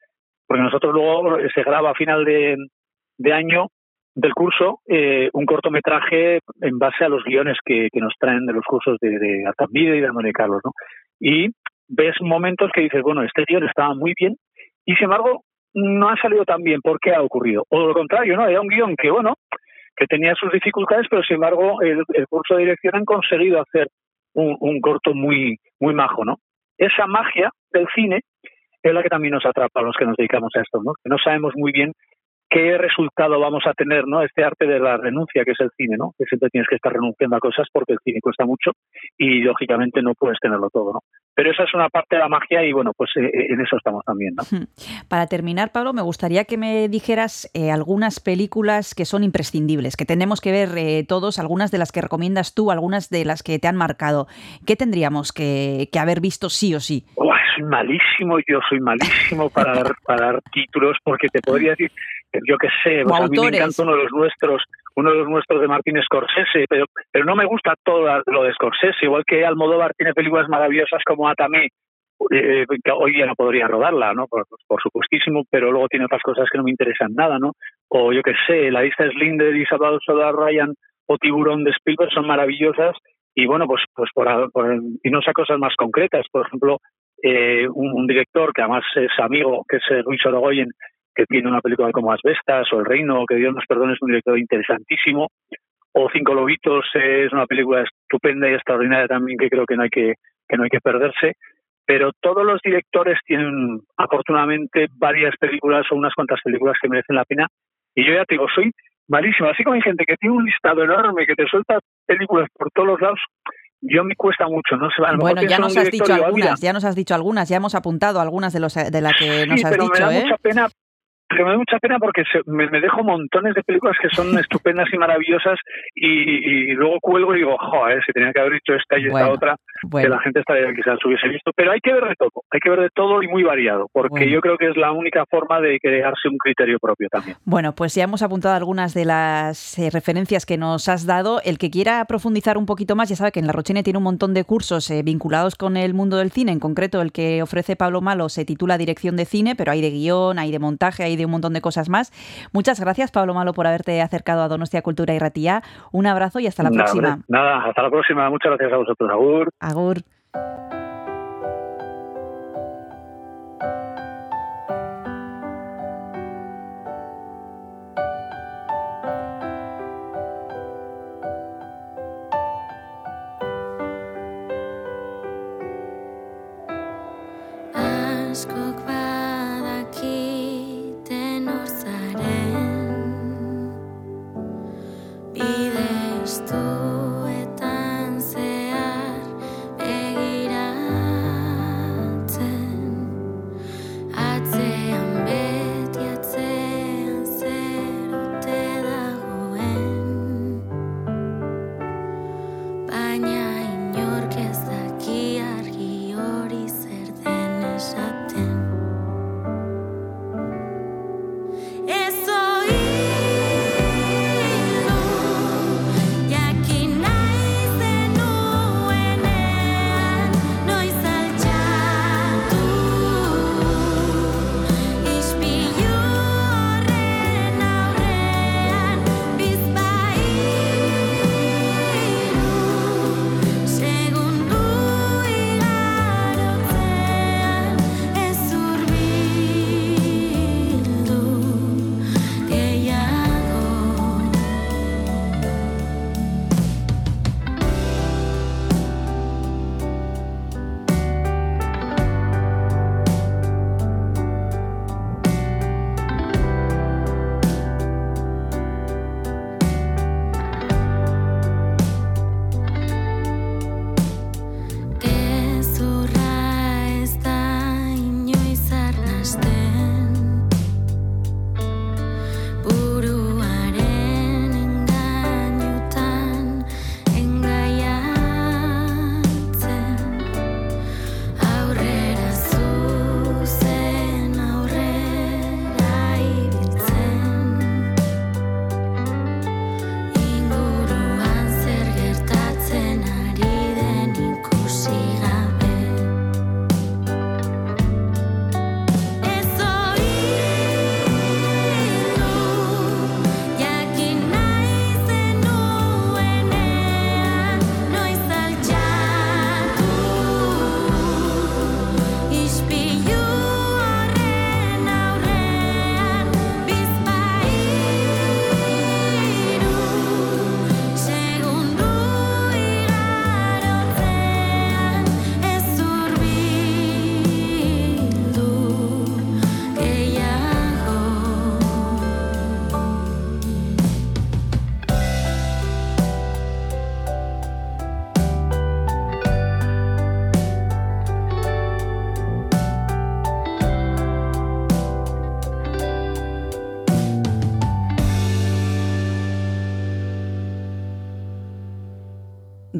Porque nosotros luego eh, se graba a final de año del curso eh, un cortometraje en base a los guiones que, nos traen de los cursos de, de Artambide y de Manuel Carlos, ¿no? Y ves momentos que dices, bueno, este guion estaba muy bien y sin embargo no ha salido tan bien. ¿Por qué ha ocurrido? O lo contrario, ¿no? Era un guion que, bueno, que tenía sus dificultades, pero sin embargo el, el curso de dirección han conseguido hacer un, un corto muy, muy majo, ¿no? Esa magia del cine es la que también nos atrapa a los que nos dedicamos a esto, ¿no? Que no sabemos muy bien qué resultado vamos a tener, ¿no? Este arte de la renuncia que es el cine, ¿no? Que siempre tienes que estar renunciando a cosas porque el cine cuesta mucho y lógicamente no puedes tenerlo todo, ¿no? Pero esa es una parte de la magia y bueno, pues eh, en eso estamos también, ¿no? Para terminar, Pablo, me gustaría que me dijeras eh, algunas películas que son imprescindibles, que tenemos que ver eh, todos, algunas de las que recomiendas tú, algunas de las que te han marcado. ¿Qué tendríamos que, que haber visto sí o sí? Uah, soy malísimo, yo soy malísimo para dar, para dar títulos porque te podría decir, yo qué sé, pues a mí me encanta uno de los nuestros, uno de los nuestros de Martín Scorsese, pero, pero no me gusta todo lo de Scorsese, igual que Almodóvar tiene películas maravillosas como Atame, eh, que hoy día no podría rodarla, ¿no? Por, por supuestísimo, pero luego tiene otras cosas que no me interesan nada, ¿no? O yo qué sé, La lista Slinder y Salvador Solar Ryan o Tiburón de Spielberg son maravillosas y bueno, pues pues por, por irnos a cosas más concretas, por ejemplo, eh, un, un director que además es amigo, que es eh, Luis Orogoyen, que tiene una película como Asbestas o El Reino, que Dios nos perdone, es un director interesantísimo, o Cinco Lobitos eh, es una película estupenda y extraordinaria también que creo que no hay que, que no hay que perderse, pero todos los directores tienen afortunadamente varias películas o unas cuantas películas que merecen la pena. Y yo ya te digo, soy malísimo, así como hay gente que tiene un listado enorme que te suelta películas por todos los lados, yo me cuesta mucho, no a lo mejor Bueno, ya nos has dicho "Ah, algunas, ya nos has dicho algunas, ya hemos apuntado algunas de los de las que nos has pero dicho, me da ¿eh? mucha pena pero me da mucha pena porque se- me, me dejo montones de películas que son estupendas y maravillosas y, y luego cuelgo y digo, joder, si tenía que haber dicho esta y esta Bueno, otra, bueno. que la gente estaría quizás hubiese visto. Pero hay que ver de todo, hay que ver de todo y muy variado, porque Bueno. yo creo que es la única forma de crearse un criterio propio también. Bueno, pues ya hemos apuntado algunas de las eh, referencias que nos has dado. El que quiera profundizar un poquito más, ya sabe que en La Rochene tiene un montón de cursos eh, vinculados con el mundo del cine. En concreto, el que ofrece Pablo Malo se titula Dirección de Cine, pero hay de guion, hay de montaje, hay de un montón de cosas más. Muchas gracias, Pablo Malo, por haberte acercado a Donostia Cultura y Ratía. Un abrazo y hasta la Nada, próxima. hombre, Nada, hasta la próxima. Muchas gracias a vosotros, Agur. Agur.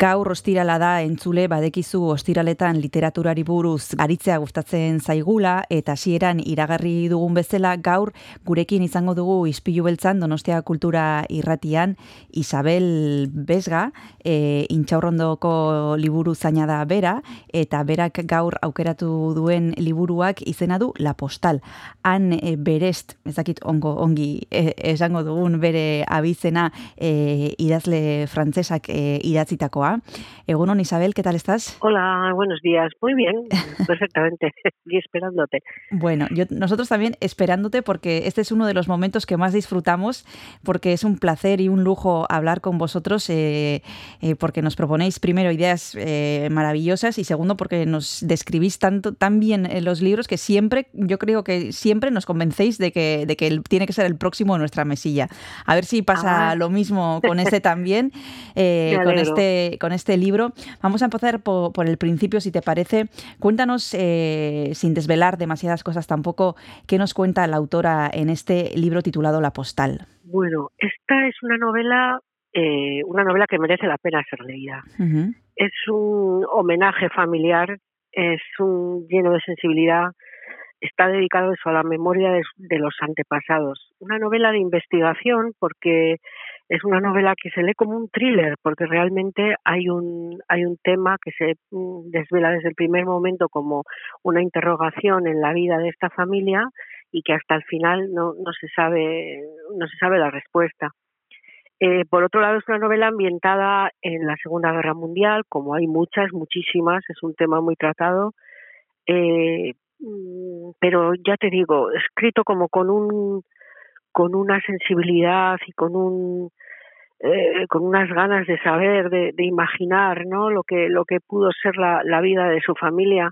Gaur ostirala da entzule badekizu ostiraletan literaturari buruz garitzea gustatzen zaigula eta hasieran iragarri dugun bezala gaur gurekin izango dugu Ispilu beltzan Donostia Kultura Irratian Isabel Besga e, intxaurrondoko liburu zaina da bera eta berak gaur aukeratu duen liburuak izena du La Postal. Han e, berest, ezakit ongo ongi e, esango dugun bere abizena e, idazle frantsesak e, idatzitakoa. Egunon Isabel, ¿qué tal estás? Hola, buenos días. Muy bien, perfectamente. y esperándote. Bueno, yo, nosotros también esperándote porque este es uno de los momentos que más disfrutamos porque es un placer y un lujo hablar con vosotros eh, eh, porque nos proponéis primero ideas eh, maravillosas y segundo porque nos describís tanto, tan bien en los libros que siempre, yo creo que siempre nos convencéis de que, de que tiene que ser el próximo en nuestra mesilla. A ver si pasa Ah. lo mismo con este también, con, este, con este libro. Vamos a empezar po- por, el principio, si te parece. Cuéntanos, eh, sin desvelar demasiadas cosas tampoco, qué nos cuenta la autora en este libro titulado La Postal. Bueno, esta es una novela, eh, una novela que merece la pena ser leída. Es un homenaje familiar, es un lleno de sensibilidad, está dedicado eso a la memoria de, de los antepasados. Una novela de investigación porque es una novela que se lee como un thriller, porque realmente hay un, hay un tema que se mm, desvela desde el primer momento como una interrogación en la vida de esta familia y que hasta el final no, no se sabe no se sabe la respuesta. Eh, por otro lado, es una novela ambientada en la Segunda Guerra Mundial, como hay muchas, muchísimas, es un tema muy tratado, eh, mm, pero ya te digo, escrito como con un con una sensibilidad y con un eh, con unas ganas de saber, de, de imaginar, ¿no? Lo que lo que pudo ser la, vida de su familia.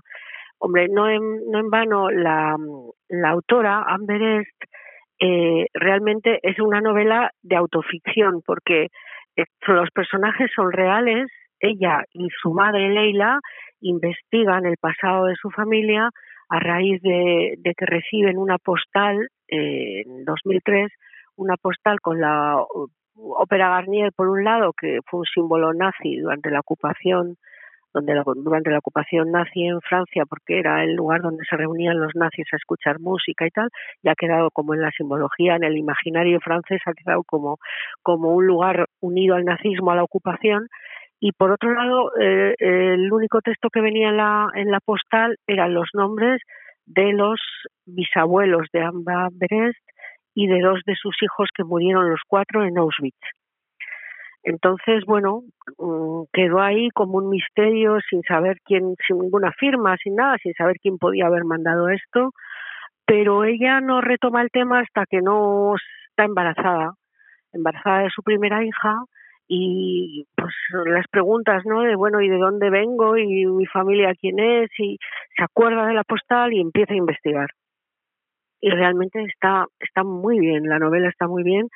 Hombre, no en, no en vano la, la autora Amber Est eh, realmente es una novela de autoficción porque eh, los personajes son reales, ella y su madre Leila investigan el pasado de su familia a raíz de, de que reciben una postal eh, en 2003, una postal con la ópera Garnier por un lado, que fue un símbolo nazi durante la ocupación donde la- durante la ocupación nazi en Francia, porque era el lugar donde se reunían los nazis a escuchar música y tal, y ha quedado como en la simbología, en el imaginario francés, ha quedado como, como un lugar unido al nazismo, a la ocupación. Y por otro lado, eh, el único texto que venía en la, en la postal eran los nombres de los bisabuelos de Amba Berest y de dos de sus hijos que murieron los cuatro en Auschwitz. Entonces, bueno, mm, quedó ahí como un misterio sin saber quién, sin ninguna firma, sin nada, sin saber quién podía haber mandado esto, pero ella no retoma el tema hasta que no está embarazada, embarazada de su primera hija y pues las preguntas, ¿no? De bueno, ¿y de dónde vengo? ¿Y mi familia quién es? Y se acuerda de la postal y empieza a investigar. Y realmente está, está muy bien, la novela está muy bien.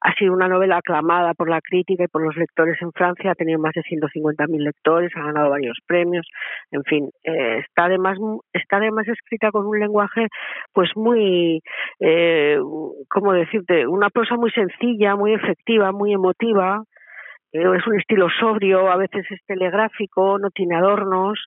Ha sido una novela aclamada por la crítica y por los lectores en Francia, ha tenido más de 150.000 lectores, ha ganado varios premios, en fin, eh, está además está además escrita con un lenguaje pues muy, eh, ¿cómo decirte? Una prosa muy sencilla, muy efectiva, muy emotiva, es un estilo sobrio, a veces es telegráfico, no tiene adornos,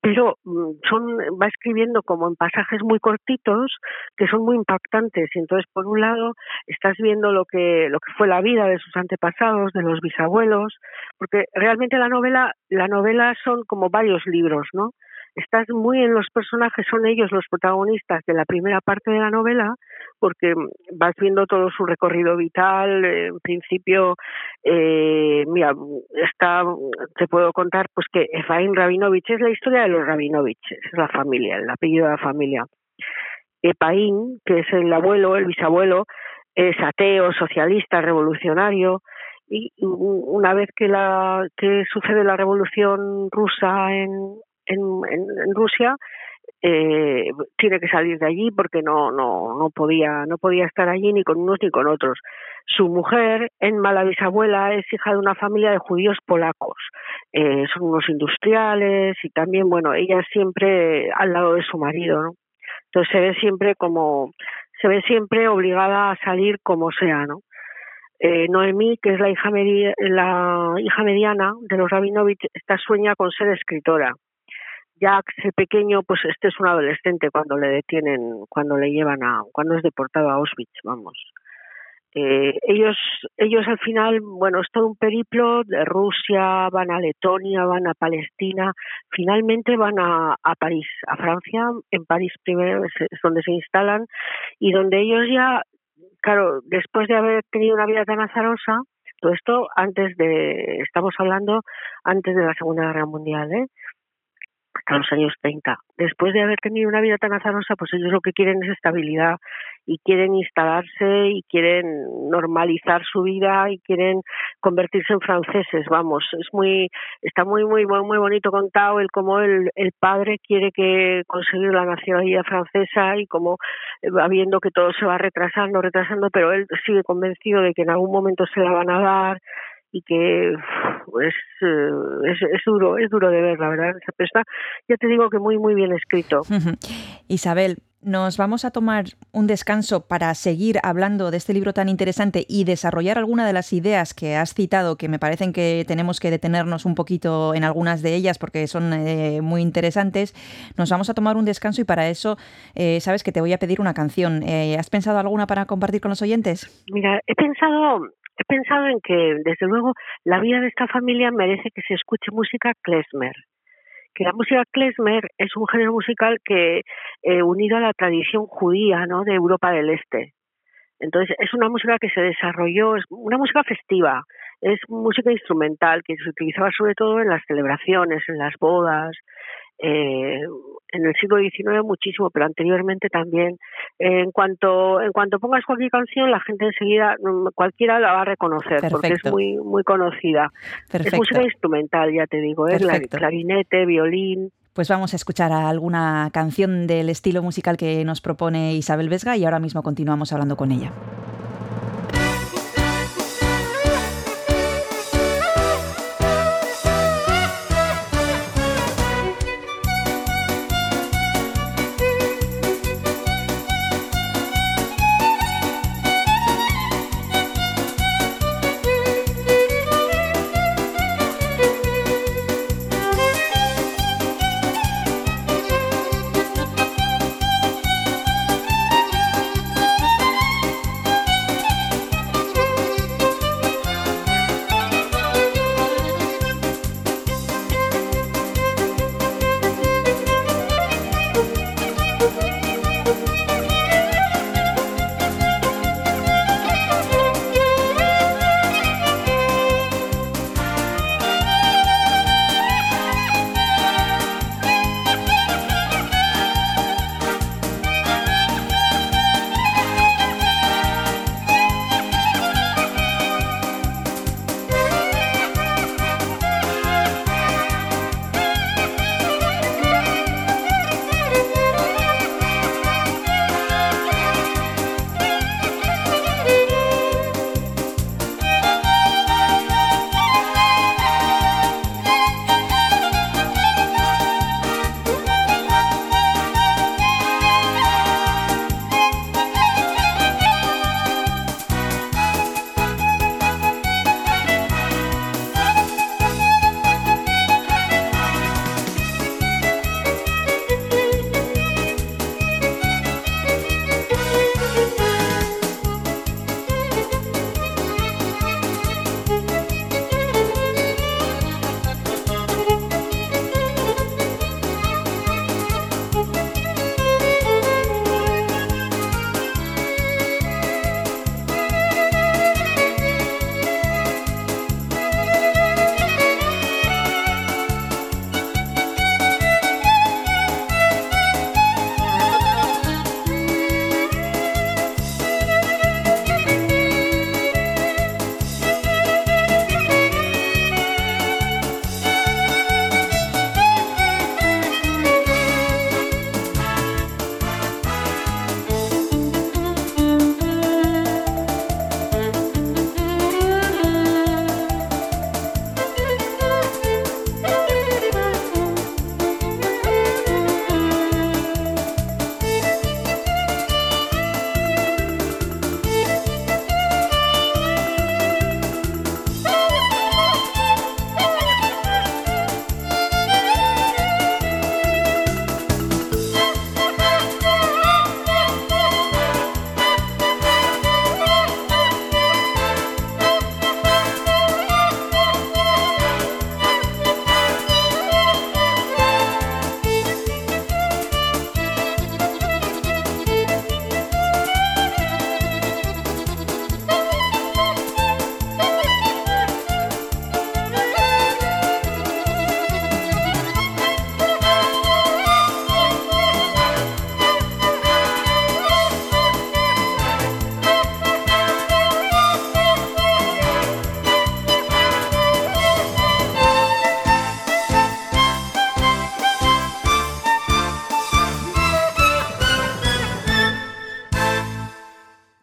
pero mm, son va escribiendo como en pasajes muy cortitos que son muy impactantes. Y entonces, por un lado, estás viendo lo que lo que fue la vida de sus antepasados, de los bisabuelos, porque realmente la novela la novela son como varios libros, ¿no? Estás muy en los personajes, son ellos los protagonistas de la primera parte de la novela, porque vas viendo todo su recorrido vital. eh, En principio, eh, mira, está, te puedo contar pues que Efraín Rabinovich es la historia de los Rabinovich, es la familia, el apellido de la familia. Epaín, que es el abuelo, el bisabuelo, es ateo, socialista, revolucionario, y una vez que la que sucede la revolución rusa en, en, Rusia, eh, tiene que salir de allí porque no no no podía no podía estar allí ni con unos ni con otros. Su mujer, Enma la bisabuela, es hija de una familia de judíos polacos. Eh, son unos industriales y también bueno ella siempre al lado de su marido, ¿no? Entonces se ve siempre como se ve siempre obligada a salir como sea, ¿no? eh, Noemí, que es la hija, medi- la hija mediana de los Rabinovich, está sueña con ser escritora. Jax, el pequeño, pues este es un adolescente cuando le detienen, cuando le llevan a, cuando es deportado a Auschwitz, vamos. Eh, ellos, ellos al final, bueno, es todo un periplo de Rusia, van a Letonia, van a Palestina, finalmente van a, París, a Francia, en París primero es donde se instalan y donde ellos ya, claro, después de haber tenido una vida tan azarosa, todo esto antes de, estamos hablando antes de la Segunda Guerra Mundial, ¿eh? Hasta los años 30. Después de haber tenido una vida tan azarosa, pues ellos lo que quieren es estabilidad y quieren instalarse y quieren normalizar su vida y quieren convertirse en franceses, vamos, es muy está muy muy muy, muy bonito contado el cómo el, el padre quiere que conseguir la nacionalidad francesa y cómo eh, va viendo que todo se va retrasando, retrasando, pero él sigue convencido de que en algún momento se la van a dar y que uf, es, eh, es, es duro, es duro de ver, la verdad, pero está, ya te digo que muy, muy bien escrito. Isabel, nos vamos a tomar un descanso para seguir hablando de este libro tan interesante y desarrollar alguna de las ideas que has citado, que me parecen que tenemos que detenernos un poquito en algunas de ellas porque son eh, muy interesantes. Nos vamos a tomar un descanso y para eso, eh, sabes que te voy a pedir una canción. Eh, ¿Has pensado alguna para compartir con los oyentes? Mira, he pensado, he pensado en que, desde luego, la vida de esta familia merece que se escuche música klezmer. Que la música klezmer es un género musical que, eh, unido a la tradición judía ¿no? de Europa del Este. Entonces, es una música que se desarrolló, es una música festiva, es música instrumental que se utilizaba sobre todo en las celebraciones, en las bodas, eh, en el siglo XIX muchísimo, pero anteriormente también. Eh, en cuanto en cuanto pongas cualquier canción, la gente enseguida, mm, cualquiera la va a reconocer, porque es Perfecto. muy muy conocida. Perfecto. Es música instrumental, ya te digo, es Perfecto. clarinete, violín. Pues vamos a escuchar alguna canción del estilo musical que nos propone Isabel Vesga y ahora mismo continuamos hablando con ella.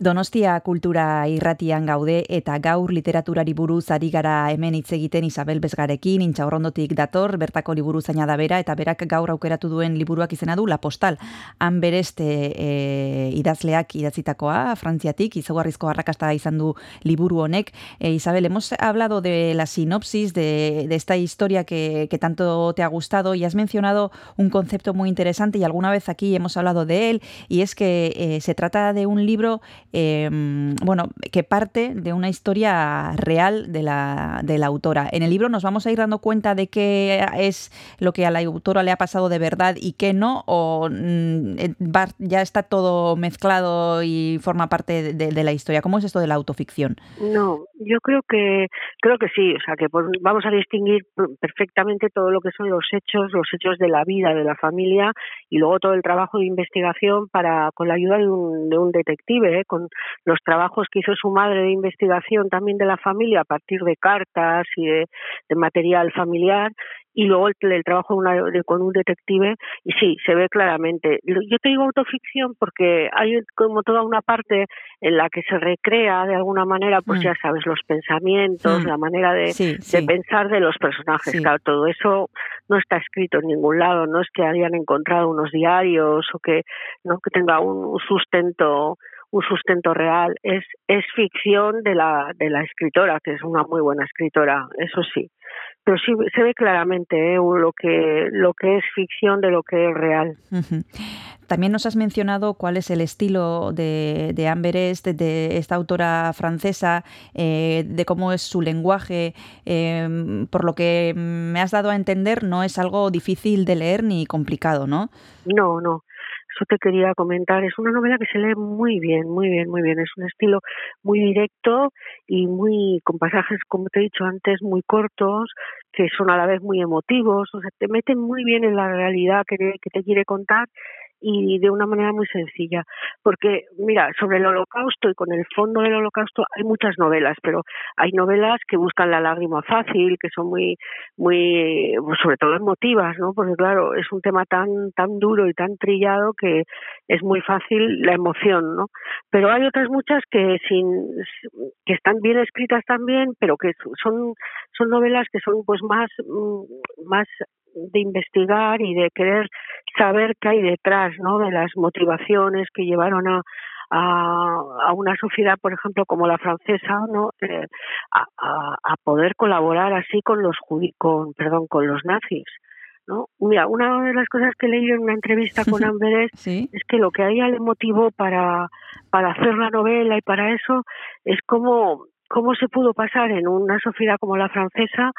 Donostia kultura irratian gaude eta gaur literaturari buruz ari gara hemen hitz egiten Isabel Bezgarekin, intxaurrondotik dator, bertako liburu zaina da bera, eta berak gaur aukeratu duen liburuak izena du La Postal. Han bereste e, idazleak idatzitakoa, frantziatik, izugarrizko arrakasta izan du liburu honek. E, Isabel, hemos hablado de la sinopsis de, de esta historia que, que tanto te ha gustado y has mencionado un concepto muy interesante y alguna vez aquí hemos hablado de él y es que eh, se trata de un libro eh, bueno, que parte de una historia real de la, de la autora. En el libro nos vamos a ir dando cuenta de qué es lo que a la autora le ha pasado de verdad y qué no, o mm, va- ya está todo mezclado y forma parte de, la historia. ¿Cómo es esto de la autoficción? No, yo creo que creo que sí, o sea que vamos a distinguir perfectamente todo lo que son los hechos, los hechos de la vida de la familia y luego todo el trabajo de investigación para con la ayuda de un, de un detective, ¿eh? con los trabajos que hizo su madre de investigación también de la familia a partir de cartas y de, de material familiar y luego el, el trabajo de una- de- con un detective y sí, se ve claramente. Yo te digo autoficción porque hay como toda una parte en la que se recrea de alguna manera, pues Mm. ya sabes, los pensamientos, Mm. la manera de, Sí, de pensar de los personajes. Sí. Claro, todo eso no está escrito en ningún lado, no es que hayan encontrado unos diarios o que no que tenga un sustento un sustento real es es ficción de la de la escritora que es una muy buena escritora eso sí pero sí se ve claramente ¿eh? lo que lo que es ficción de lo que es real. También nos has mencionado cuál es el estilo de, de Amber Est, de esta autora francesa, eh, de cómo es su lenguaje. eh, por lo que me has dado a entender, no es algo difícil de leer ni complicado, ¿no? No, no. Eso te quería comentar. Es una novela que se lee muy bien, muy bien, muy bien. Es un estilo muy directo y muy con pasajes, como te he dicho antes, muy cortos, que son a la vez muy emotivos. O sea, te meten muy bien en la realidad que te, que te quiere contar y de una manera muy sencilla. Porque, mira, sobre el holocausto y con el fondo del holocausto hay muchas novelas, pero hay novelas que buscan la lágrima fácil, que son muy, muy, pues sobre todo emotivas, ¿no? Porque claro, es un tema tan, tan duro y tan trillado que es muy fácil la emoción, ¿no? Pero hay otras muchas que sin, que están bien escritas también, pero que son, son novelas que son pues más, mm, más de investigar y de querer saber qué hay detrás, ¿no? De las motivaciones que llevaron a, a, a una sociedad, por ejemplo, como la francesa, ¿no? Eh, a, a, a poder colaborar así con los con, perdón, con los nazis. ¿no? Mira, una de las cosas que leído en una entrevista con Amber es, Sí. es que lo que a ella le motivó para, para hacer la novela y para eso es cómo, cómo se pudo pasar en una sociedad como la francesa,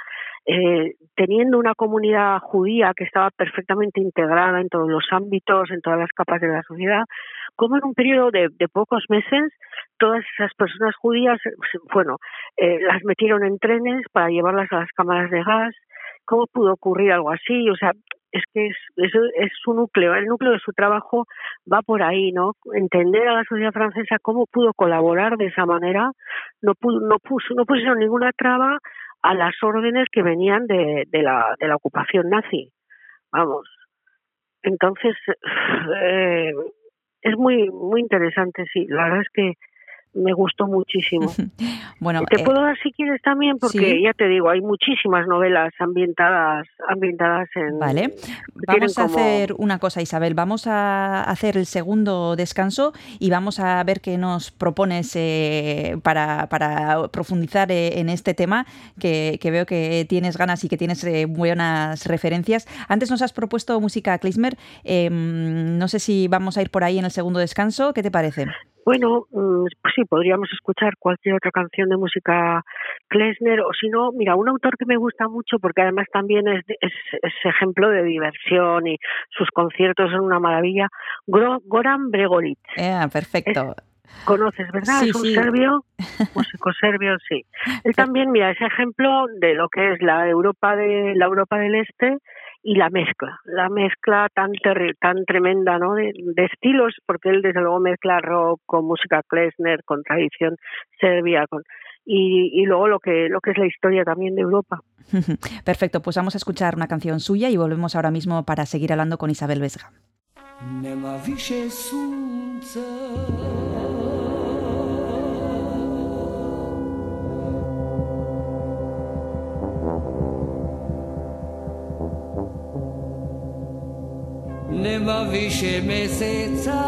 eh, teniendo una comunidad judía que estaba perfectamente integrada en todos los ámbitos, en todas las capas de la sociedad, como en un periodo de, de pocos meses todas esas personas judías, bueno, eh, las metieron en trenes para llevarlas a las cámaras de gas. ¿Cómo pudo ocurrir algo así? O sea, es que es, es, es su núcleo, el núcleo de su trabajo va por ahí, ¿no? Entender a la sociedad francesa cómo pudo colaborar de esa manera, no pudo, no puso, no pusieron ninguna traba a las órdenes que venían de, de la, de la ocupación nazi. Vamos. Entonces, eh, es muy, muy interesante, sí. La verdad es que me gustó muchísimo. Bueno, Te eh, puedo dar si quieres también, porque sí. ya te digo, hay muchísimas novelas ambientadas, ambientadas en. Vale, vamos a como- hacer una cosa, Isabel. Vamos a hacer el segundo descanso y vamos a ver qué nos propones eh, para, para profundizar eh, en este tema, que, que veo que tienes ganas y que tienes eh, buenas referencias. Antes nos has propuesto música Klezmer. eh, no sé si vamos a ir por ahí en el segundo descanso. ¿Qué te parece? Bueno, mm, pues sí, podríamos escuchar cualquier otra canción de música Klezmer, o si no, mira, un autor que me gusta mucho, porque además también es, es, es ejemplo de diversión y sus conciertos son una maravilla, Goran Bregovic. Eh, perfecto. Conoces, ¿verdad? Sí, es un sí. serbio, músico serbio, sí. Él también, mira, es ejemplo de lo que es la Europa de la Europa del Este y la mezcla, la mezcla tan tan tremenda, ¿no? De, de estilos, porque él desde luego mezcla rock con música Klezmer, con tradición serbia, con y, y luego lo que lo que es la historia también de Europa. Perfecto, pues vamos a escuchar una canción suya y volvemos ahora mismo para seguir hablando con Isabel Vesga. nemá vyše meseca.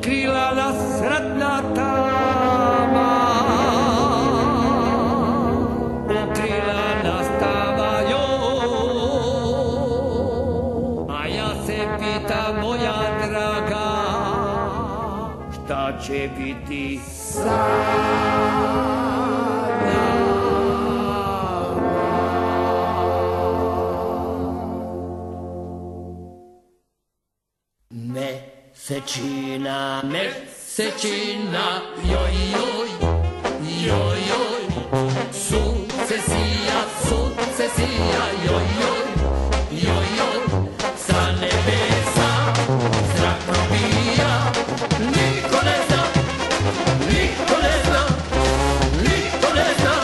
otkrila nasretna tama. Otkrila nas tama joj A ja se moja draga Šta će biti sad Mesečina, mesečina, joj, joj, joj, joj, sukcesija, sukcesija, joj, joj, joj, joj, sa nebesa zrak probija, niko ne zna, niko ne zna, niko ne zna.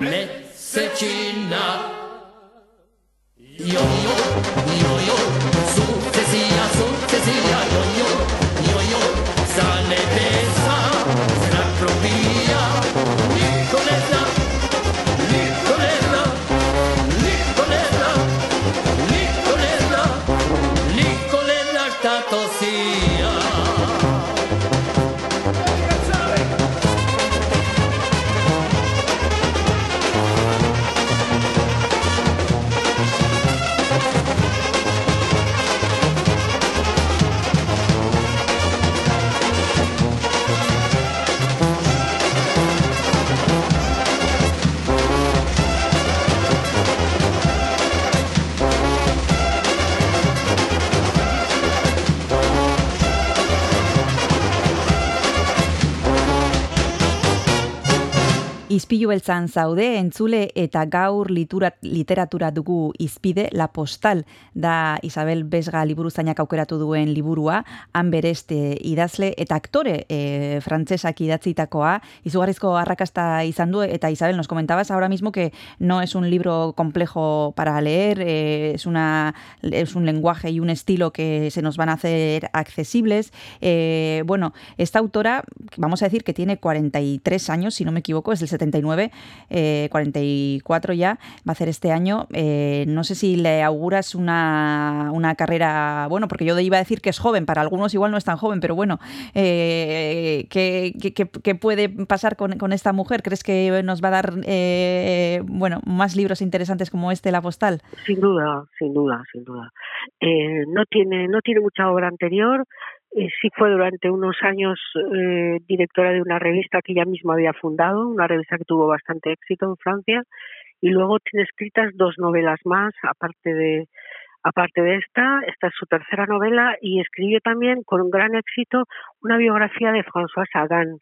劣跡な。よよよよ。Izpilu beltzan zaude, entzule eta gaur litura, literatura dugu izpide La Postal, da Isabel Besga liburuzainak aukeratu duen liburua, han bereste idazle eta aktore e, frantsesak idatzitakoa, izugarrizko arrakasta izan du, eta Isabel, nos comentabas ahora mismo que no es un libro complejo para leer, eh, es, una, es un lenguaje y un estilo que se nos van a hacer accesibles. Eh, bueno, esta autora, vamos a decir que tiene 43 años, si no me equivoco, es el 70 49, eh, 44 ya va a hacer este año. Eh, no sé si le auguras una, una, carrera, bueno, porque yo iba a decir que es joven, para algunos igual no es tan joven, pero bueno, eh, ¿qué, qué, qué, puede pasar con, con, esta mujer? ¿Crees que nos va a dar eh, bueno, más libros interesantes como este, La Postal? Sin duda, sin duda, sin duda. Eh, no, tiene, no tiene mucha obra anterior, eh, sí fue durante unos años eh, directora de una revista que ella misma había fundado, una revista que tuvo bastante éxito en Francia, y luego tiene escritas dos novelas más, aparte de, aparte de esta, esta es su tercera novela, y escribió también con gran éxito una biografía de François Sagan,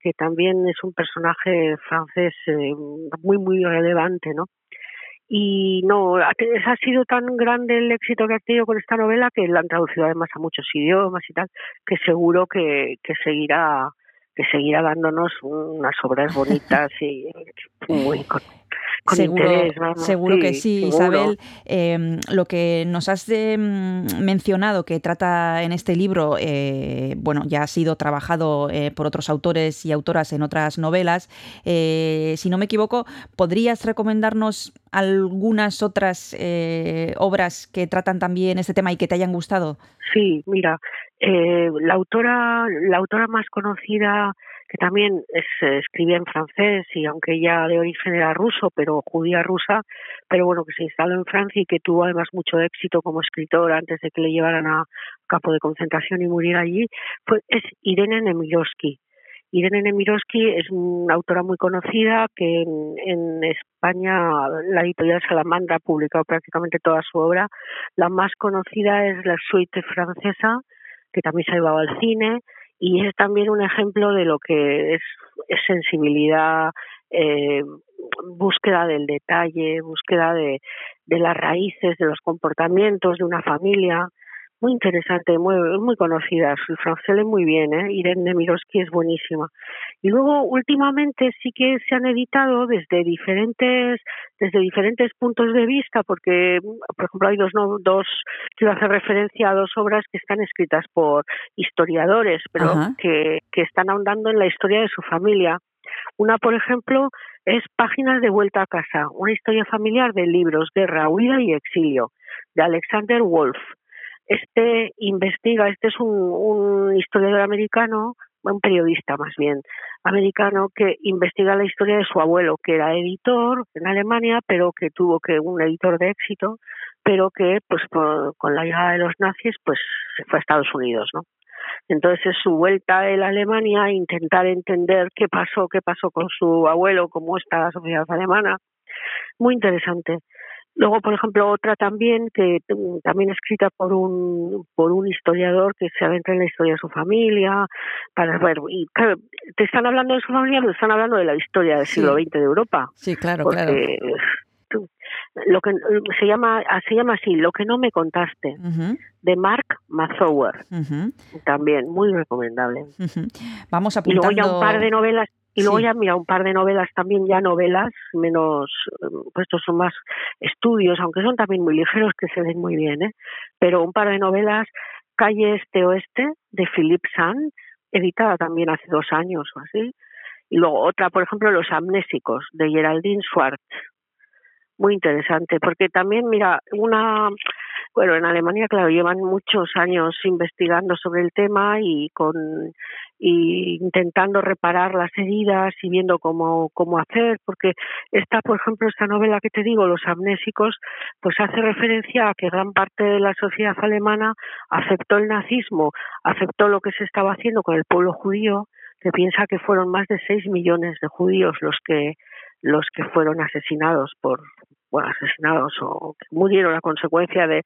que también es un personaje francés eh, muy, muy relevante, ¿no? Y no, ha sido tan grande el éxito que ha tenido con esta novela que la han traducido además a muchos idiomas y tal, que seguro que, que seguirá que seguirá dándonos unas obras bonitas y muy con, seguro, interés. vamos, seguro que sí, seguro. Isabel. Eh, lo que nos has eh, mencionado que trata en este libro, eh, bueno, ya ha sido trabajado eh, por otros autores y autoras en otras novelas. Eh, si no me equivoco, ¿podrías recomendarnos algunas otras eh, obras que tratan también este tema y que te hayan gustado? Sí, mira, la autora, la autora más conocida que también eh, escribía en francés y aunque ella de origen era ruso, pero judía rusa, pero bueno, que se instaló en Francia y que tuvo además mucho éxito como escritora antes de que le llevaran a campo de concentración y muriera allí, pues es Irene Nemirovsky. Irene Nemirovsky es una autora muy conocida que en, en España la editorial Salamandra ha publicado prácticamente toda su obra. La más conocida es La Suite francesa, que también se ha llevado al cine y es también un ejemplo de lo que es, sensibilidad, eh, búsqueda del detalle, búsqueda de las raíces, de los comportamientos de una familia. Muy interesante, muy, muy conocida. El francés lee muy bien, ¿eh? Irene Nemirovsky es buenísima. Y luego, últimamente, sí que se han editado desde diferentes, desde diferentes puntos de vista, porque, por ejemplo, hay dos, no, dos, quiero hacer referencia a dos obras que están escritas por historiadores, pero Ajá. que, que están ahondando en la historia de su familia. Una, por ejemplo, es Páginas de vuelta a casa, una historia familiar de libros, guerra, huida y exilio, de Alexander Wolf. Este investiga, este es un, historiador americano, un periodista más bien, americano que investiga la historia de su abuelo, que era editor en Alemania, pero que tuvo que un editor de éxito, pero que pues con la llegada de los nazis pues se fue a Estados Unidos, ¿no? Entonces es su vuelta a la Alemania intentar entender qué pasó, qué pasó con su abuelo, cómo está la sociedad alemana. Muy interesante. Luego, por ejemplo, otra también que también escrita por un por un historiador que se adentra en la historia de su familia, para ver y claro, te están hablando de su familia, pero están hablando de la historia del Sí. siglo XX de Europa, Sí, claro, porque claro. lo que se llama se llama así, lo que no me contaste, de Mark Mazower, también muy recomendable. ujú. Vamos Y luego apuntando. ya un par de novelas, y luego Sí. ya mira un par de novelas también ya novelas, menos, pues estos son más estudios, aunque son también muy ligeros que se ven muy bien, ¿eh? Pero un par de novelas, Calle Este Oeste, de Philip Sand, editada también hace dos años o así. Y luego otra, por ejemplo, Los Amnésicos, de Geraldine Schwartz. Muy interesante, porque también, mira, una, bueno, en Alemania, claro, llevan muchos años investigando sobre el tema y con y intentando reparar las heridas y viendo cómo, cómo hacer, porque esta, por ejemplo, esta novela que te digo, Los amnésicos, pues hace referencia a que gran parte de la sociedad alemana aceptó el nazismo, aceptó lo que se estaba haciendo con el pueblo judío, que piensa que fueron más de 6 millones de judíos los que los que fueron asesinados por bueno, asesinados o que murieron a consecuencia de,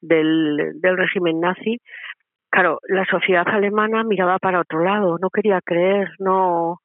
del, del régimen nazi claro, la sociedad alemana miraba para otro lado, no quería creer, no.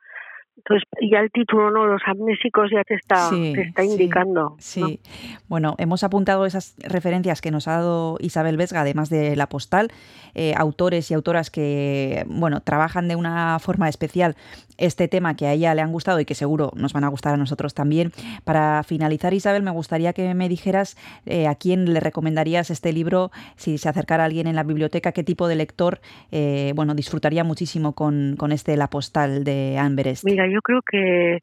Entonces, ya el título, ¿no? Los amnésicos ya te está, Sí, te está sí, indicando. ¿no? Sí, bueno, hemos apuntado esas referencias que nos ha dado Isabel Vesga, además de la postal, eh, autores y autoras que, bueno, trabajan de una forma especial este tema que a ella le han gustado y que seguro nos van a gustar a nosotros también. Para finalizar, Isabel, me gustaría que me dijeras eh, a quién le recomendarías este libro, si se acercara alguien en la biblioteca, qué tipo de lector, eh, bueno, disfrutaría muchísimo con, con este La postal de Amberest. Mira, yo creo que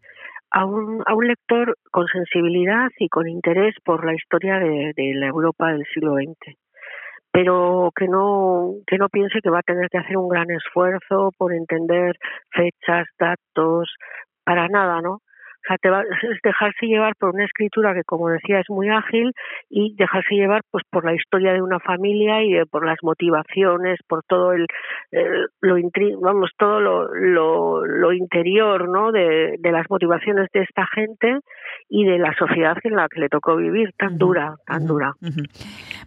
a un, a un lector con sensibilidad y con interés por la historia de, de la Europa del siglo XX pero que no que no piense que va a tener que hacer un gran esfuerzo por entender fechas, datos, para nada, ¿no? O sea, te va, es dejarse llevar por una escritura que, como decía, es muy ágil y dejarse llevar pues por la historia de una familia y de, por las motivaciones, por todo el, el lo intri vamos todo lo, lo, lo interior, ¿no? De, de, las motivaciones de esta gente y de la sociedad en la que le tocó vivir tan dura, tan dura.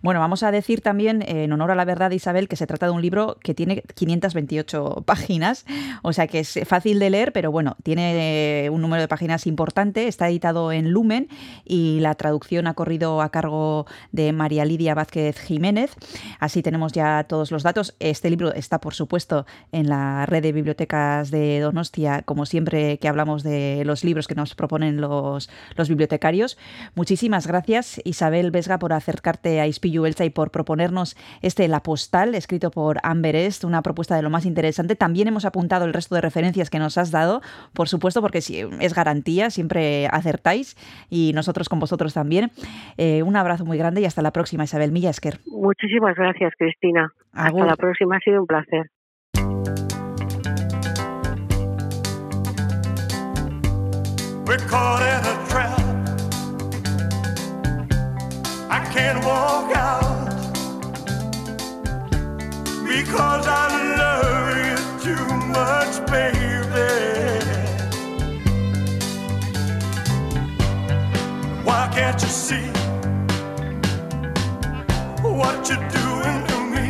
Bueno, vamos a decir también, en honor a la verdad, Isabel, que se trata de un libro que tiene 528 páginas, o sea que es fácil de leer, pero bueno, tiene un número de páginas importante. Está editado en Lumen y la traducción ha corrido a cargo de María Lidia Vázquez Jiménez. Así tenemos ya todos los datos. Este libro está, por supuesto, en la red de bibliotecas de Donostia, como siempre que hablamos de los libros que nos proponen los, los bibliotecarios. Muchísimas gracias, Isabel Vesga, por acercarte a Ispillu Elsa y por proponernos este La Postal, escrito por Amber Est, una propuesta de lo más interesante. También hemos apuntado el resto de referencias que nos has dado, por supuesto, porque es garantía, siempre acertáis y nosotros con vosotros también. Eh, un abrazo muy grande y hasta la próxima, Isabel Millasker. Muchísimas gracias, Cristina. Agur. Hasta la próxima, ha sido un placer. We're caught in a trap. I can't walk out because I love you too much, baby. Can't you see what you're doing to me?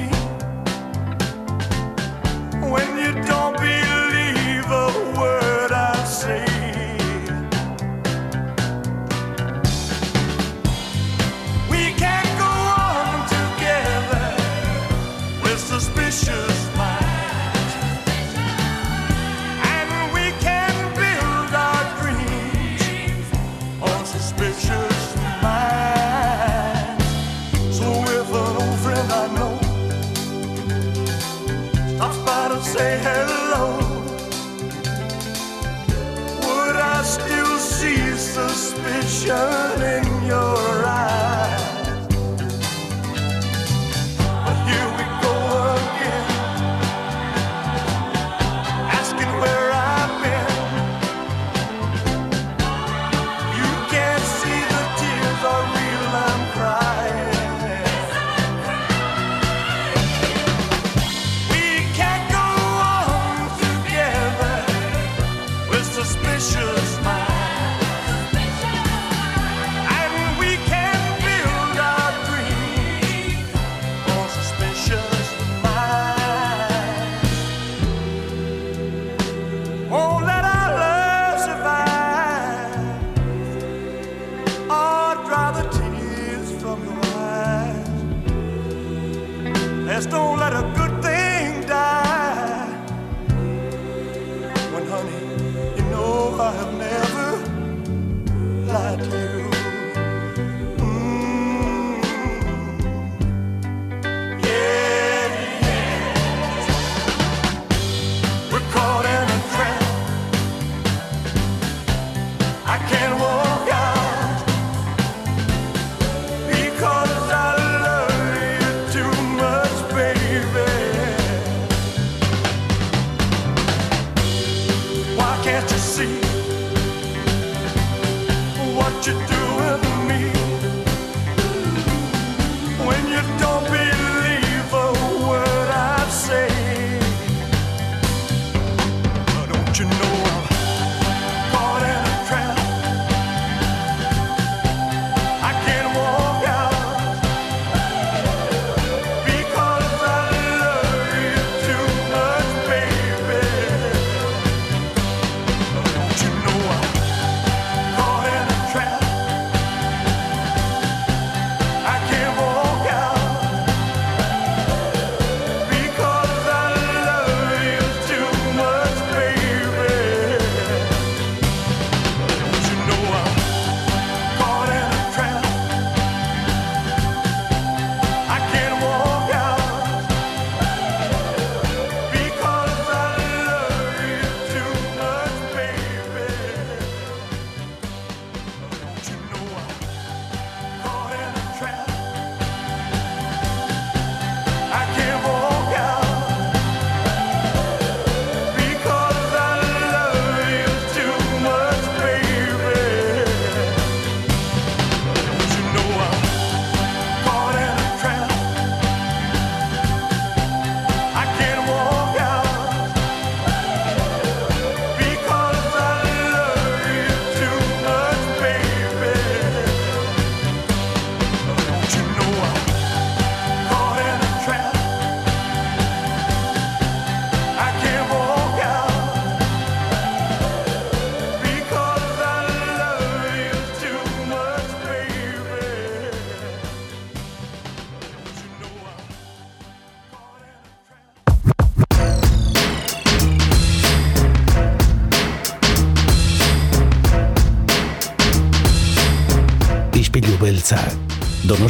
When you don't believe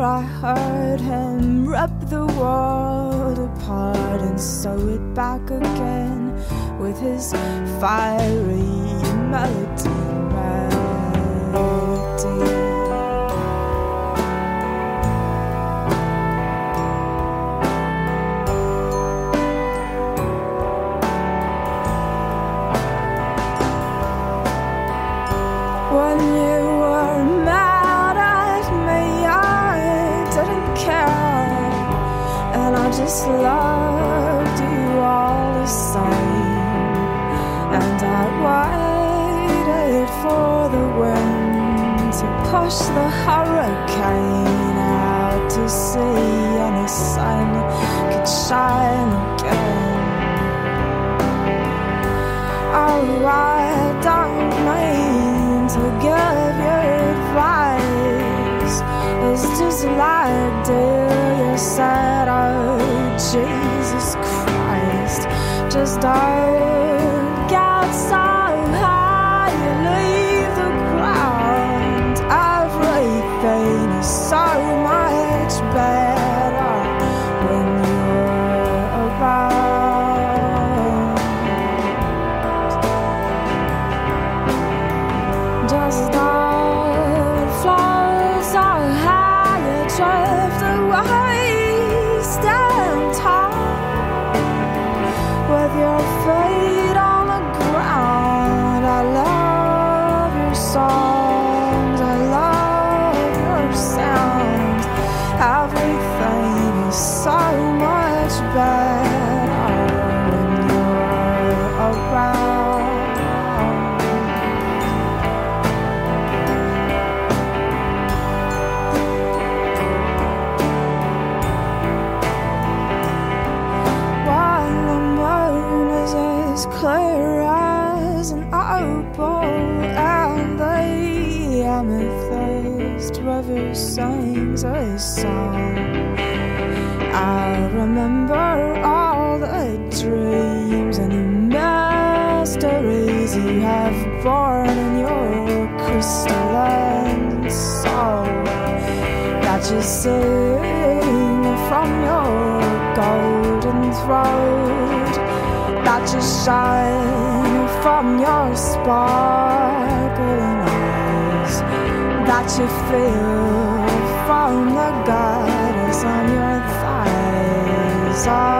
I heard him rip the world apart and sew it back again with his fiery melody. melody. sign again. Oh, I don't mean to give you advice. It's just like, dear, you said, oh, Jesus Christ, just die. sing from your golden throat that you shine from your sparkling eyes that you feel from the goddess on your thighs. Ah.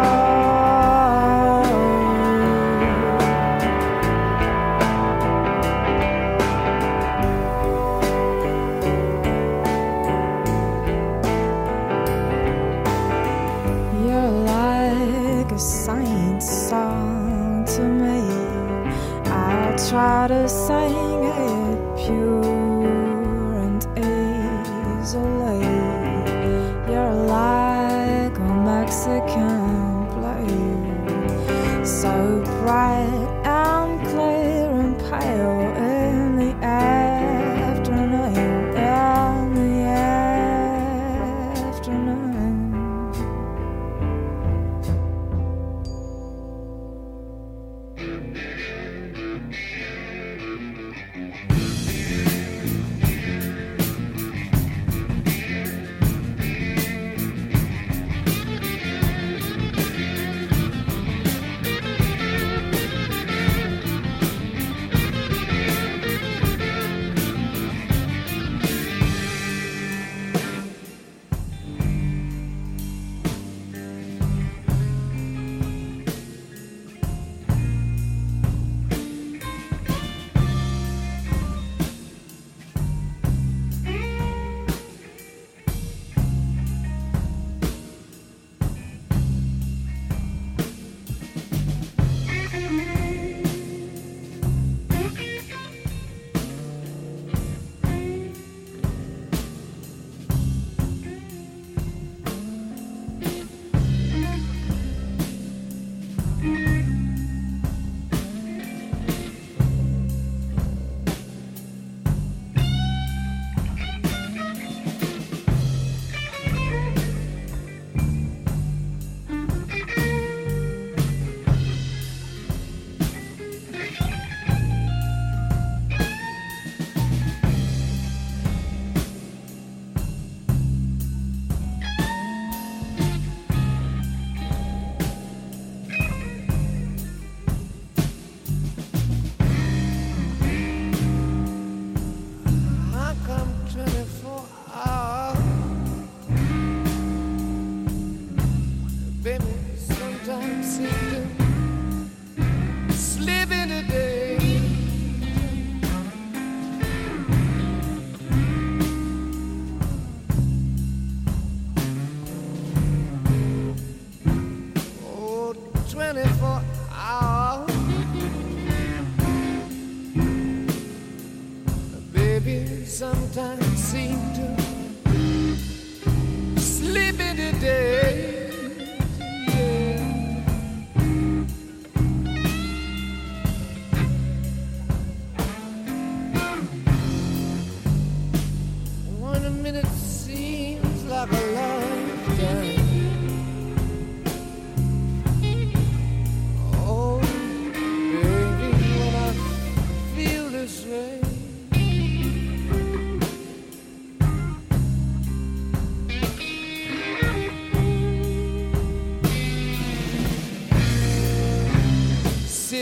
time.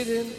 didn't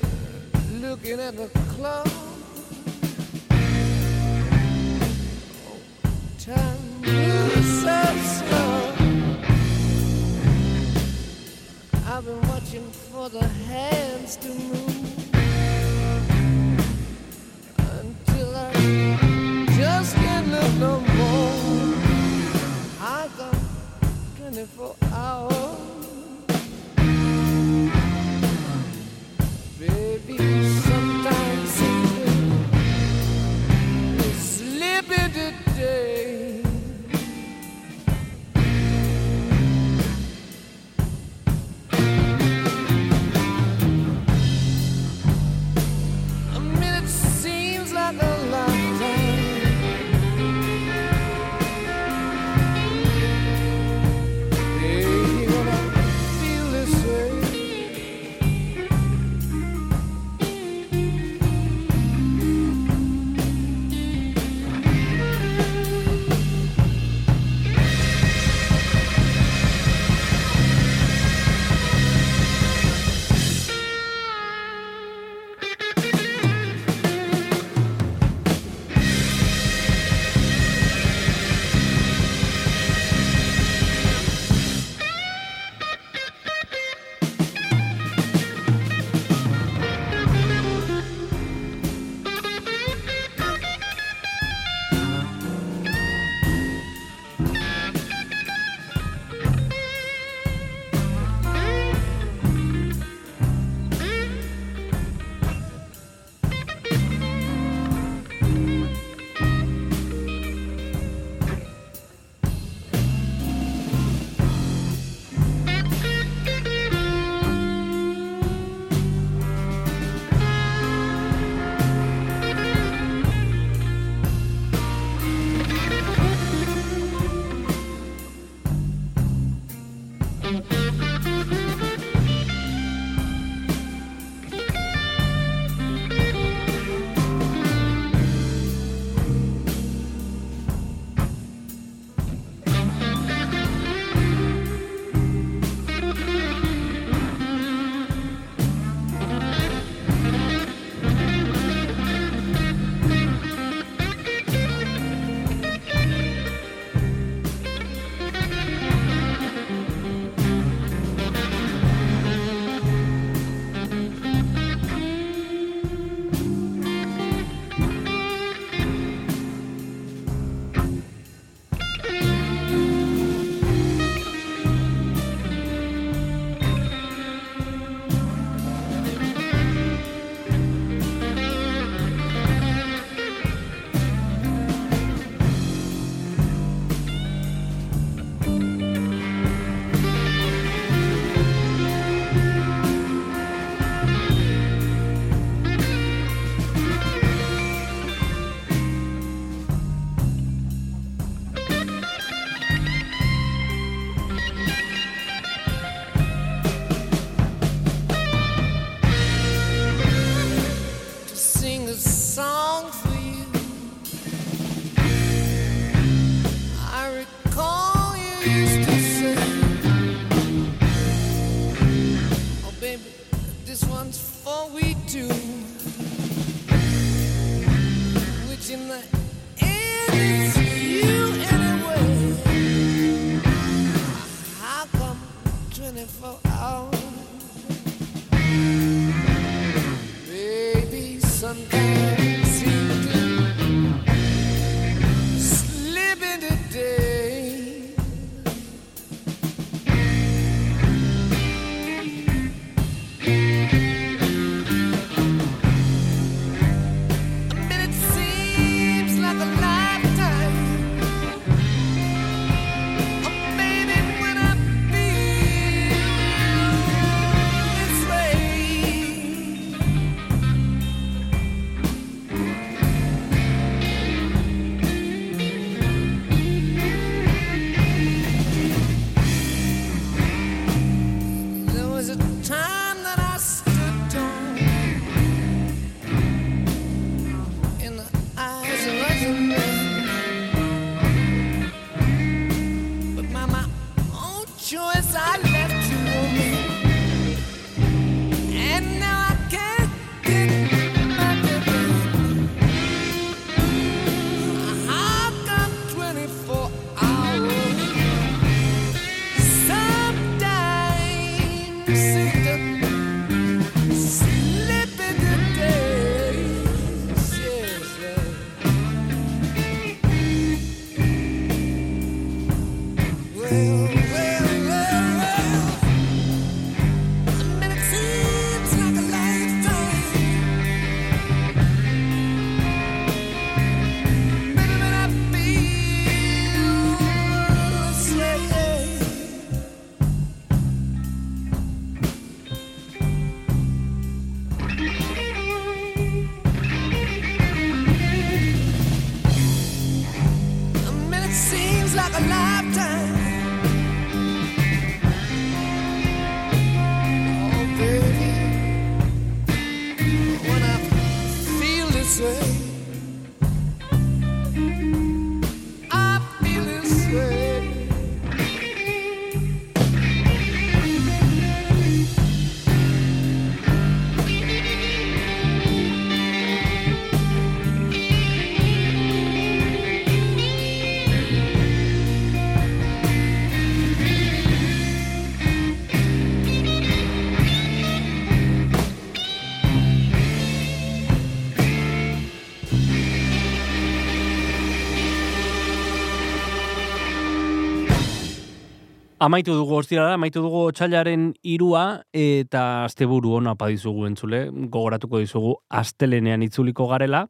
amaitu dugu ostirala, amaitu dugu otxailaren irua, eta asteburu ona padizugu entzule, gogoratuko dizugu astelenean itzuliko garela,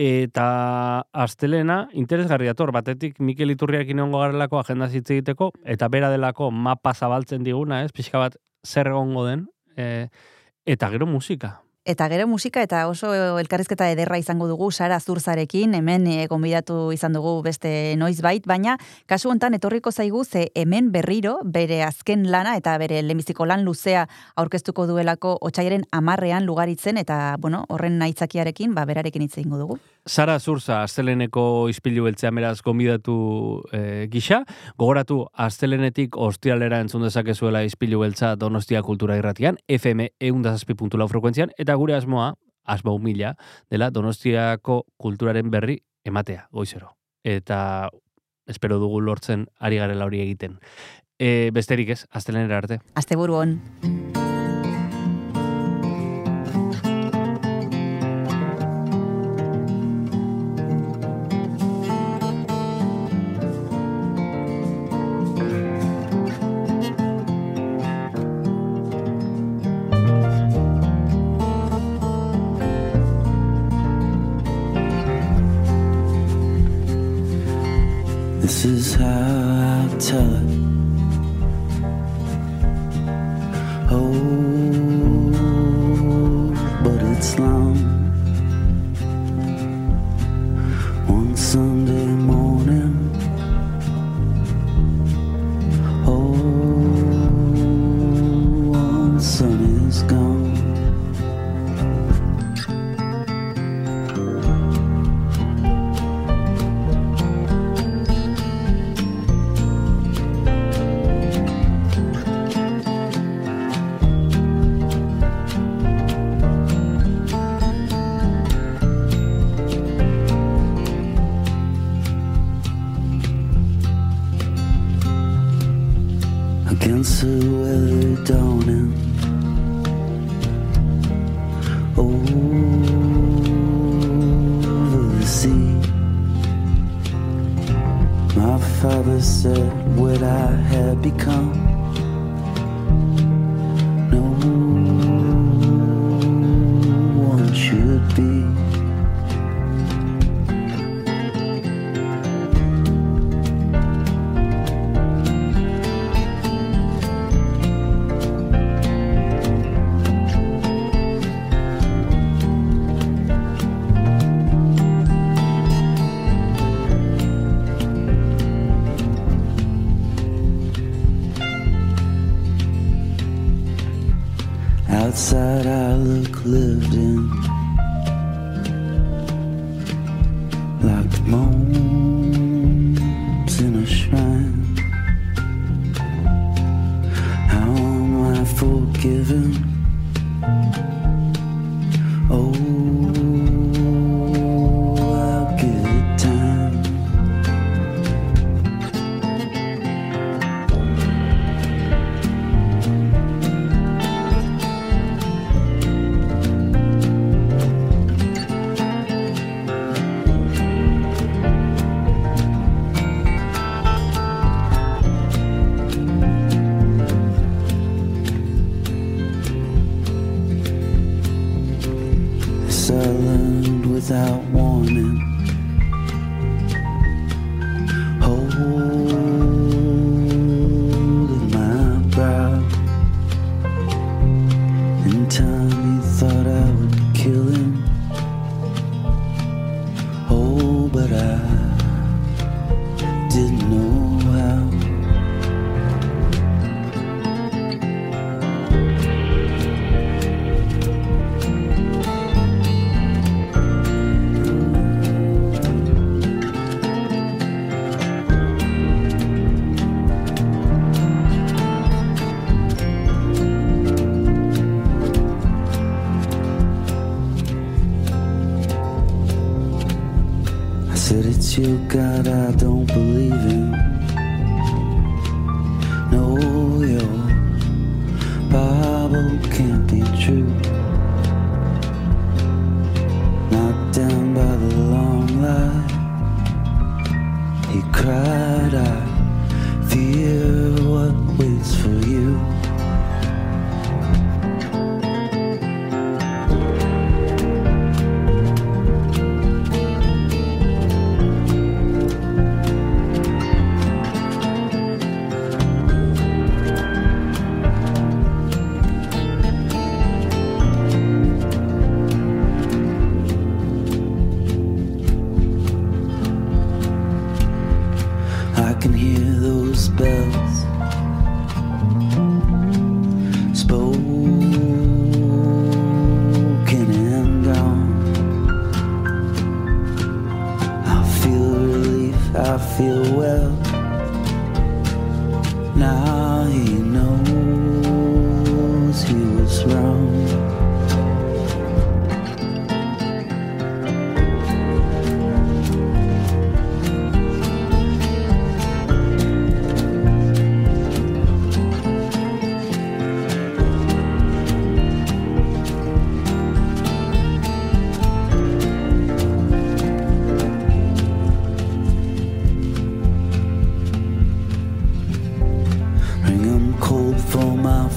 eta astelena interesgarri dator, batetik Mikel Iturriak inongo garelako agenda hitz egiteko, eta bera delako mapa zabaltzen diguna, ez, pixka bat zer egongo den, e, eta gero musika, Eta gero musika eta oso elkarrizketa ederra izango dugu Sara Zurzarekin, hemen e, gonbidatu izan dugu beste noizbait, baina kasu hontan etorriko zaigu ze hemen berriro bere azken lana eta bere lehenbiziko lan luzea aurkeztuko duelako otsailaren amarrean lugaritzen eta bueno, horren aitzakiarekin ba berarekin hitz egingo dugu. Sara Zurza, asteleneko ispilu beltzean beraz gonbidatu e, gisa. Gogoratu, astelenetik ostialera entzun dezakezuela ispilu beltza Donostia Kultura Irratian, FM eundazazpi.lau frekuentzian, eta gure asmoa, asmo humila, dela Donostiako kulturaren berri ematea, goizero. Eta espero dugu lortzen ari garela hori egiten. E, besterik ez, astelenera arte. Asteburu on. tactile Sea, my father said what I had become.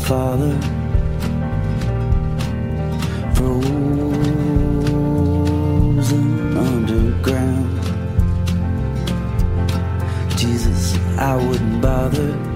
Father frozen underground. Jesus, I wouldn't bother.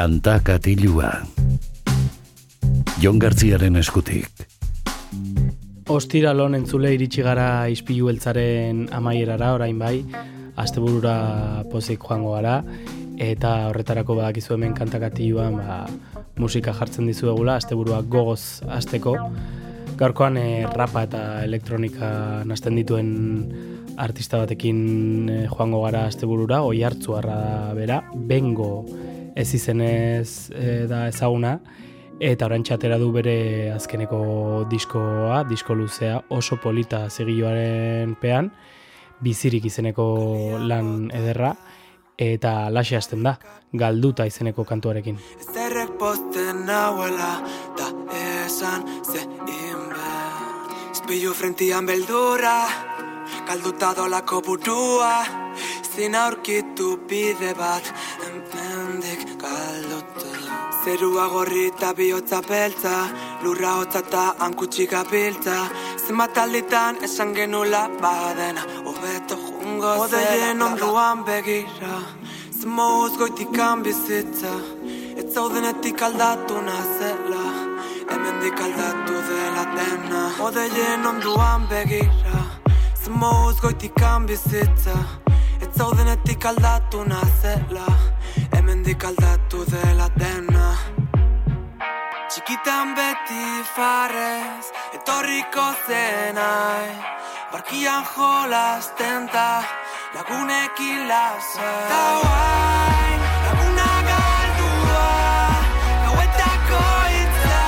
Kanta katilua. Jon Gartziaren eskutik. Ostiralon entzule iritsi gara ispilu beltzaren amaierara orain bai, asteburura pozik joango gara, eta horretarako badakizu hemen kantakatioan ba, musika jartzen dizuegula, asteburua gogoz hasteko. Gaurkoan e, rapa eta elektronika nasten dituen artista batekin e, joango gara asteburura, oi hartzuarra bera, bengo ez izenez e, da ezaguna, eta orain txatera du bere azkeneko diskoa, disko luzea, oso polita zigilloaren pean, bizirik izeneko lan ederra, eta laxe hasten da, galduta izeneko kantuarekin. Zerrek posten nauela Ta esan ze inber Ispilu frentian beldurra Galduta dolako burua Zin aurkitu bide bat Zerua gorri eta bihotza beltza Lurra hotza eta hankutxika biltza Zenbat alditan esan genula badena Hobeto jungo zera. Odeien onduan begira Zemoz goitikan bizitza. Ez zaudenetik aldatu nazela Hemendik aldatu dela dena. Odeien onduan begira Zemoz goitikan bizitza. Ez zaudenetik aldatu nazela Hemendik aldatu dela dena? Txikitan beti farrez Etorriko zenai. Barkian jolasten ta Lagunekin lasa Ta guain Laguna galdua Gauetako hitza.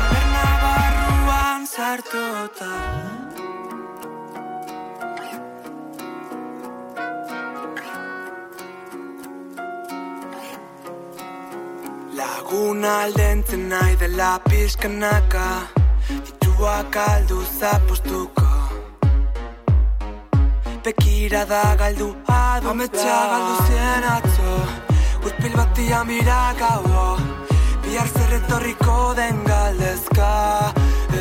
Taberna barruan sartuta Laguna aldentzen nahi dela pixkanaka. Dituak aldu zapostuko Bekira da galdu adu Ametsa galdu zien atzo. Urpil batia mira gaua. Bihar zer etorriko den galdezka.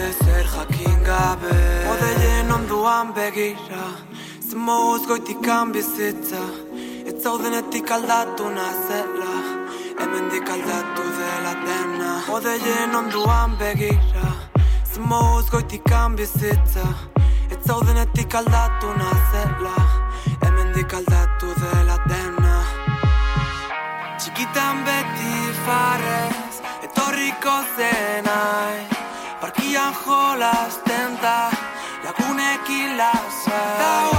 Ezer jakin gabe. Odeien onduan begira. Zemoz goitikan bizitza. Ez zaudenetik aldatu nazela Hemendik aldatu dela dena. Odeien onduan begira. Zemoz goitikan bizitza. Ez zaudenetik aldatu nazela. Hemendik aldatu dela dena. Txikitan beti farrez Etorriko zenai Parkian jolasten da Lagunekin lasa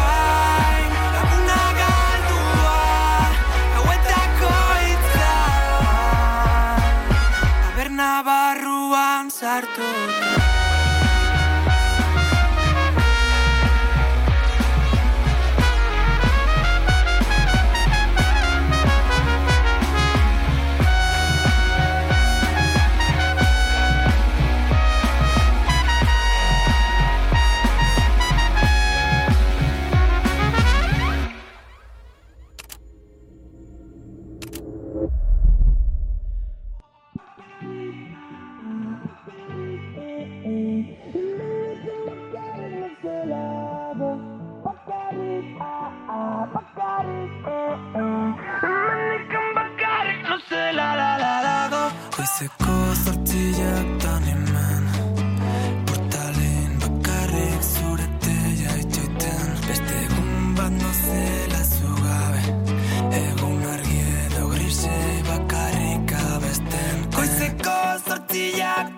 Goizeko zortziak tan hemen Portalin bakarrik zure teia itxoiten Beste egun bat nozela zugabe Egun argi edo grisei bakarrik abesten Goizeko zortziak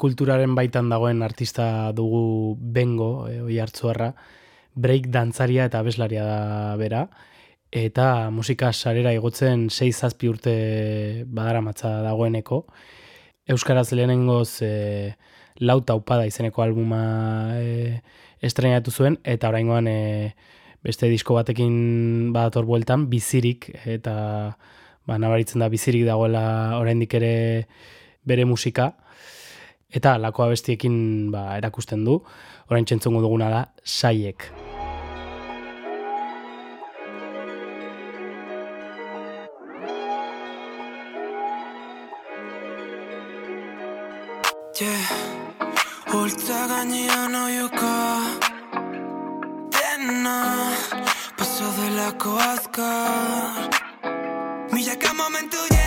kulturaren baitan dagoen artista dugu bengo, e, oi hartzuarra, break dantzaria eta abeslaria da bera, eta musika sarera igotzen 6-7 urte badaramatza dagoeneko. Euskaraz lehenengoz e, lau taupada izeneko albuma eh, e, estrenatu zuen, eta oraingoan e, beste disko batekin badator bueltan, bizirik, eta ba, nabaritzen da bizirik dagoela oraindik ere bere musika eta lako abestiekin ba, erakusten du, orain txentzungu duguna da, saiek. Yeah. Oltza gainean oioka Dena Paso delako azkar Milaka momentu ya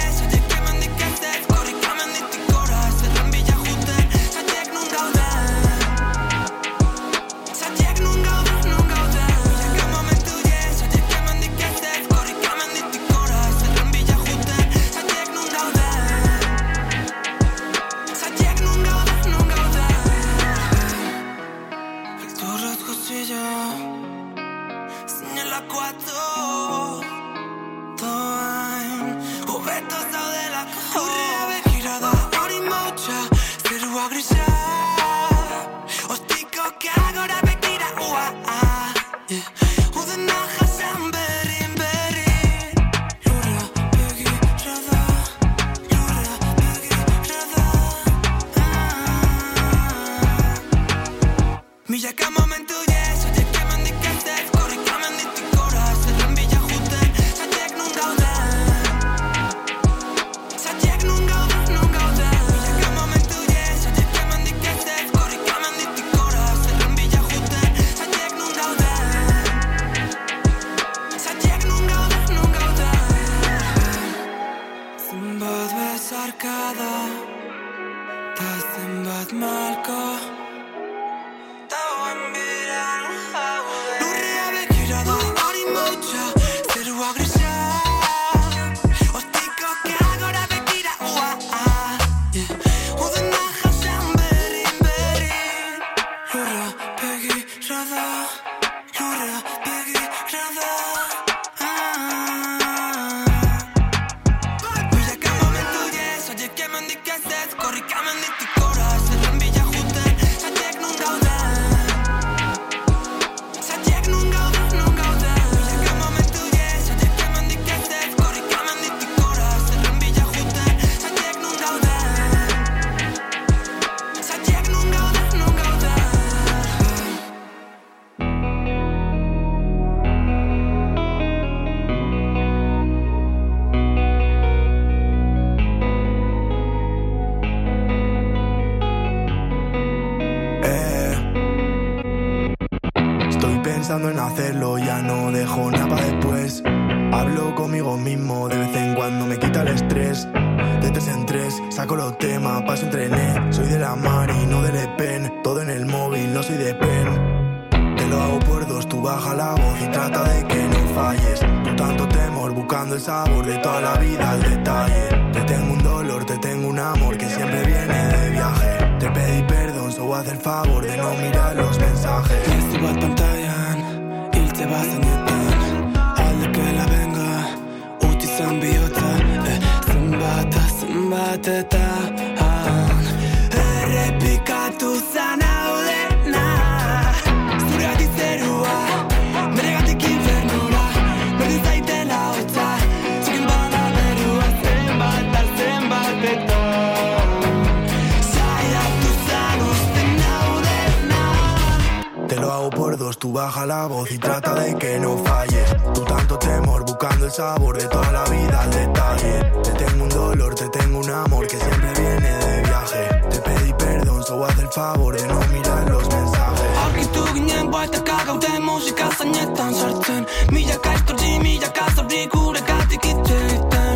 la voz y trata de que no falle. Con tanto temor, buscando el sabor de toda la vida al detalle. Te tengo un dolor, te tengo un amor que siempre viene de viaje. Te pedí perdón, solo haz el favor de no mirar los mensajes. Arkitu ginen baita kagaute este musika zainetan sartzen Milaka estortzi, milaka zorri guregatik itxetan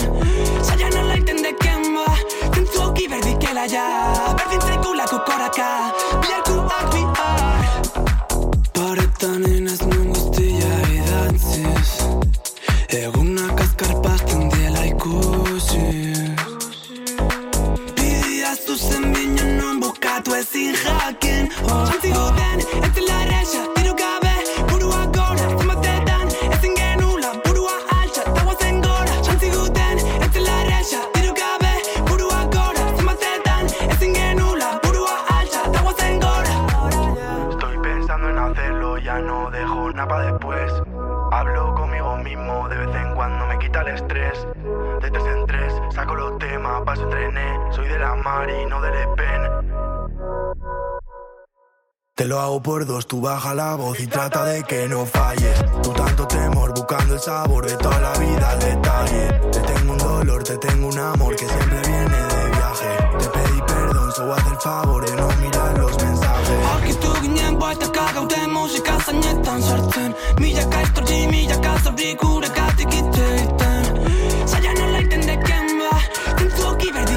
Zaian alaiten deken ba, zentzuok iberdikela ja Berdin zaikulako koraka, biarko acuerdos, tú baja la voz y trata de que no falles. Tú tanto temor buscando el sabor de toda la vida al detalle. Te tengo un dolor, te tengo un amor que siempre viene de viaje. Te pedí perdón, solo haz el favor de no mirar los mensajes. Arkistuginean baita kagauten musika zainetan sartzen Milaka estortzi, milaka zauri gure gatik itxeiten Zaian alaiten deken ba, tentzuki berdi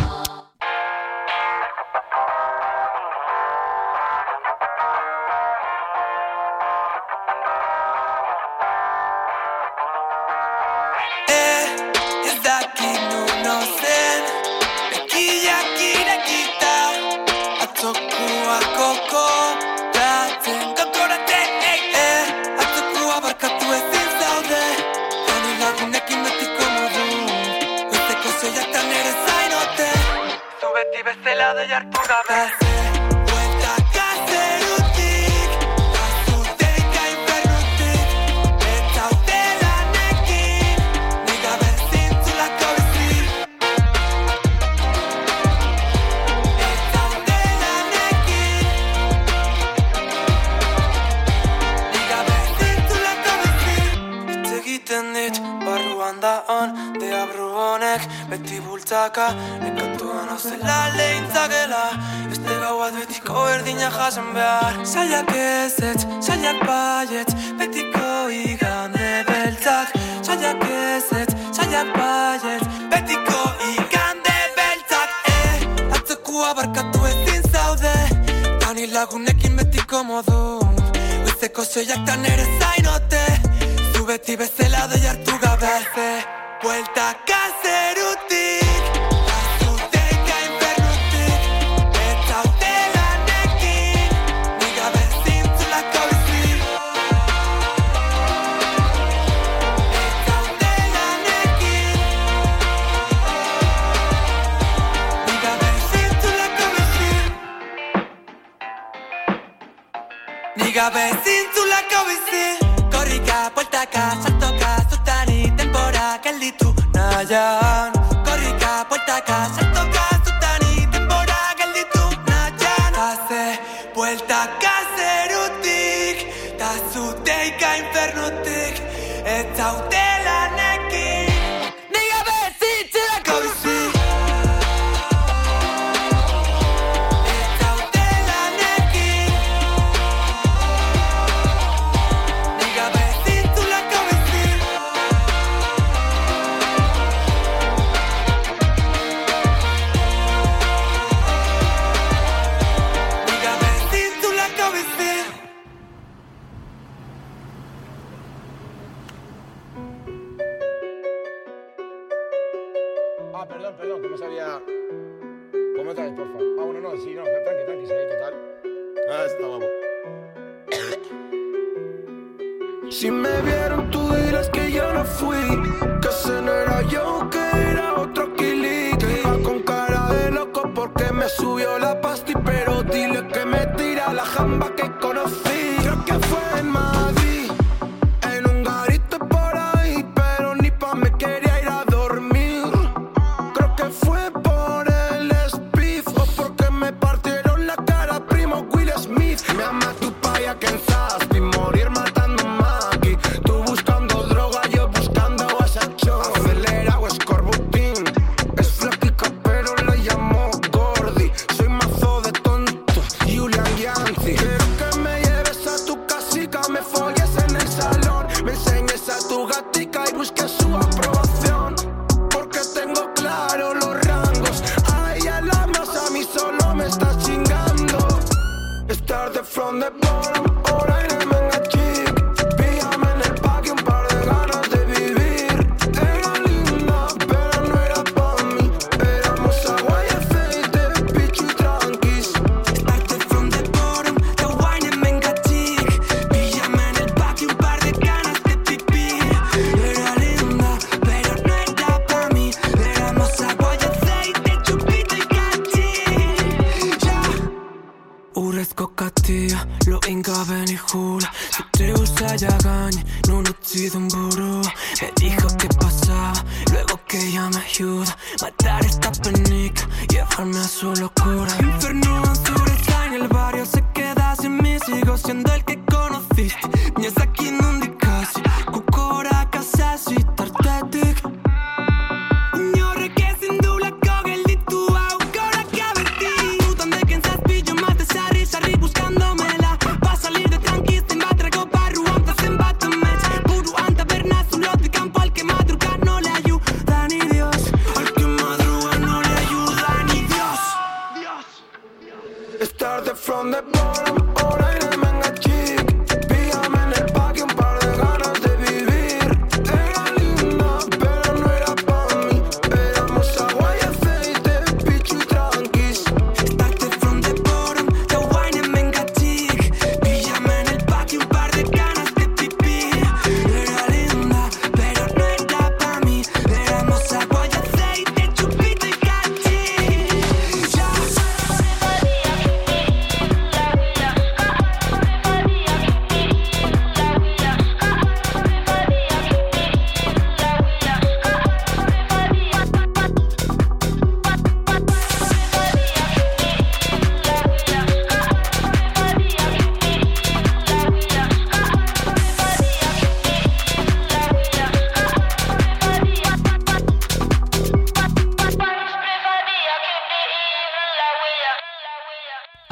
este lado y Arturo beti bultzaka Nekatuan hauzela lehin zagela Beste gau bat betiko erdina jasen behar. Zaiak ez ez, zaiak baiet Betiko igande beltzak Zaiak ez ez, zaiak baiet Betiko igande beltzak eh, Atzekua barkatu ezin zaude Tani lagunekin betiko modu Goizeko zeiak tan ere zainote Zu beti bezala doi e hartu gabe. Vuelta acá tajam Kau rika petaka serta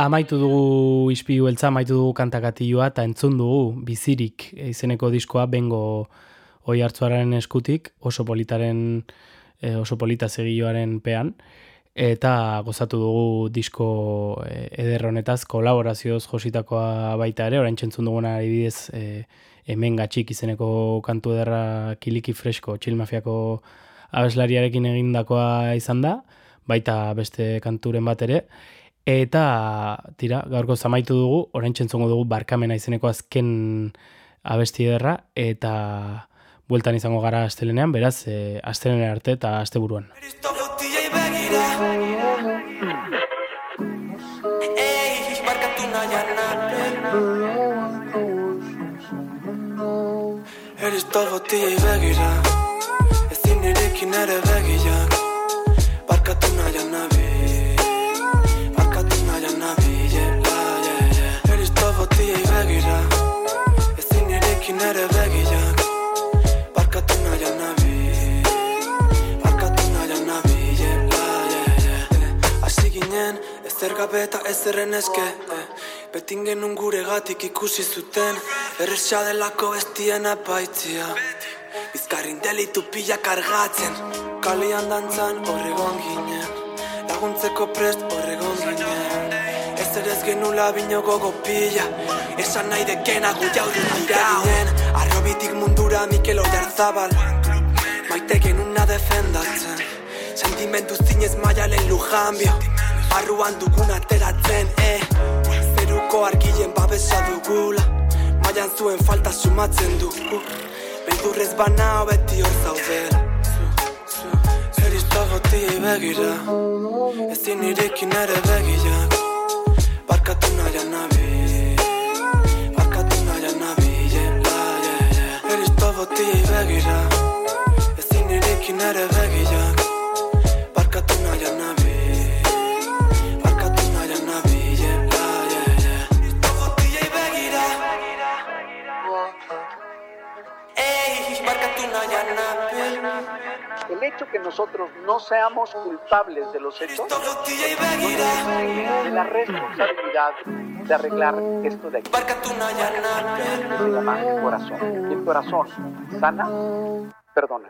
Amaitu dugu ispilu beltza, amaitu dugu kantakatilua, eta entzun dugu bizirik izeneko diskoa bengo oi hartzuaren eskutik, oso politaren, eh, oso polita segioaren pean, eta gozatu dugu disko eh, eder honetaz kolaborazioz jositakoa baita ere, orain txentzun duguna adibidez eh, hemen gatxik izeneko kantu ederra kiliki fresko, txilmafiako abeslariarekin egindakoa izan da, baita beste kanturen bat ere, eta tira, gaurko zamaitu dugu, orain txentzongo dugu barkamena izeneko azken abesti ederra, eta bueltan izango gara astelenean, beraz, e, astelenen arte eta asteburuan. Barkatu nahian Eristo botiei begira Ezin irekin ere gabe eta ezerren eske eh. Betin genuen gure gatik ikusi zuten Erresa delako bestien apaitzia. Bizkarrin delitu pila kargatzen Kalian dantzan horregon ginen. Laguntzeko prest horregon ginen. Ez ere ez genula bino gogo pila Esan nahi dekena gu jaudu dira Arrobitik mundura Mikel Oyarzabal Maite genuna defendatzen. Sentimentu zinez maialen lujanbio Barruan dugun ateratzen, eh. Zeruko argilen babesa dugula. Maian zuen falta sumatzen dugu. Beldurrez banao beti hor zaudela. Zer iztagotiei begira. Ezin irekin ere begiak Barkatu nahian nabi Barkatu nahian nabi. Zer iztagotiei begira. Ezin irekin ere begiak El hecho que nosotros no seamos culpables de los hechos la responsabilidad de arreglar esto de aquí. Se llama corazón. Y el corazón sana, perdona.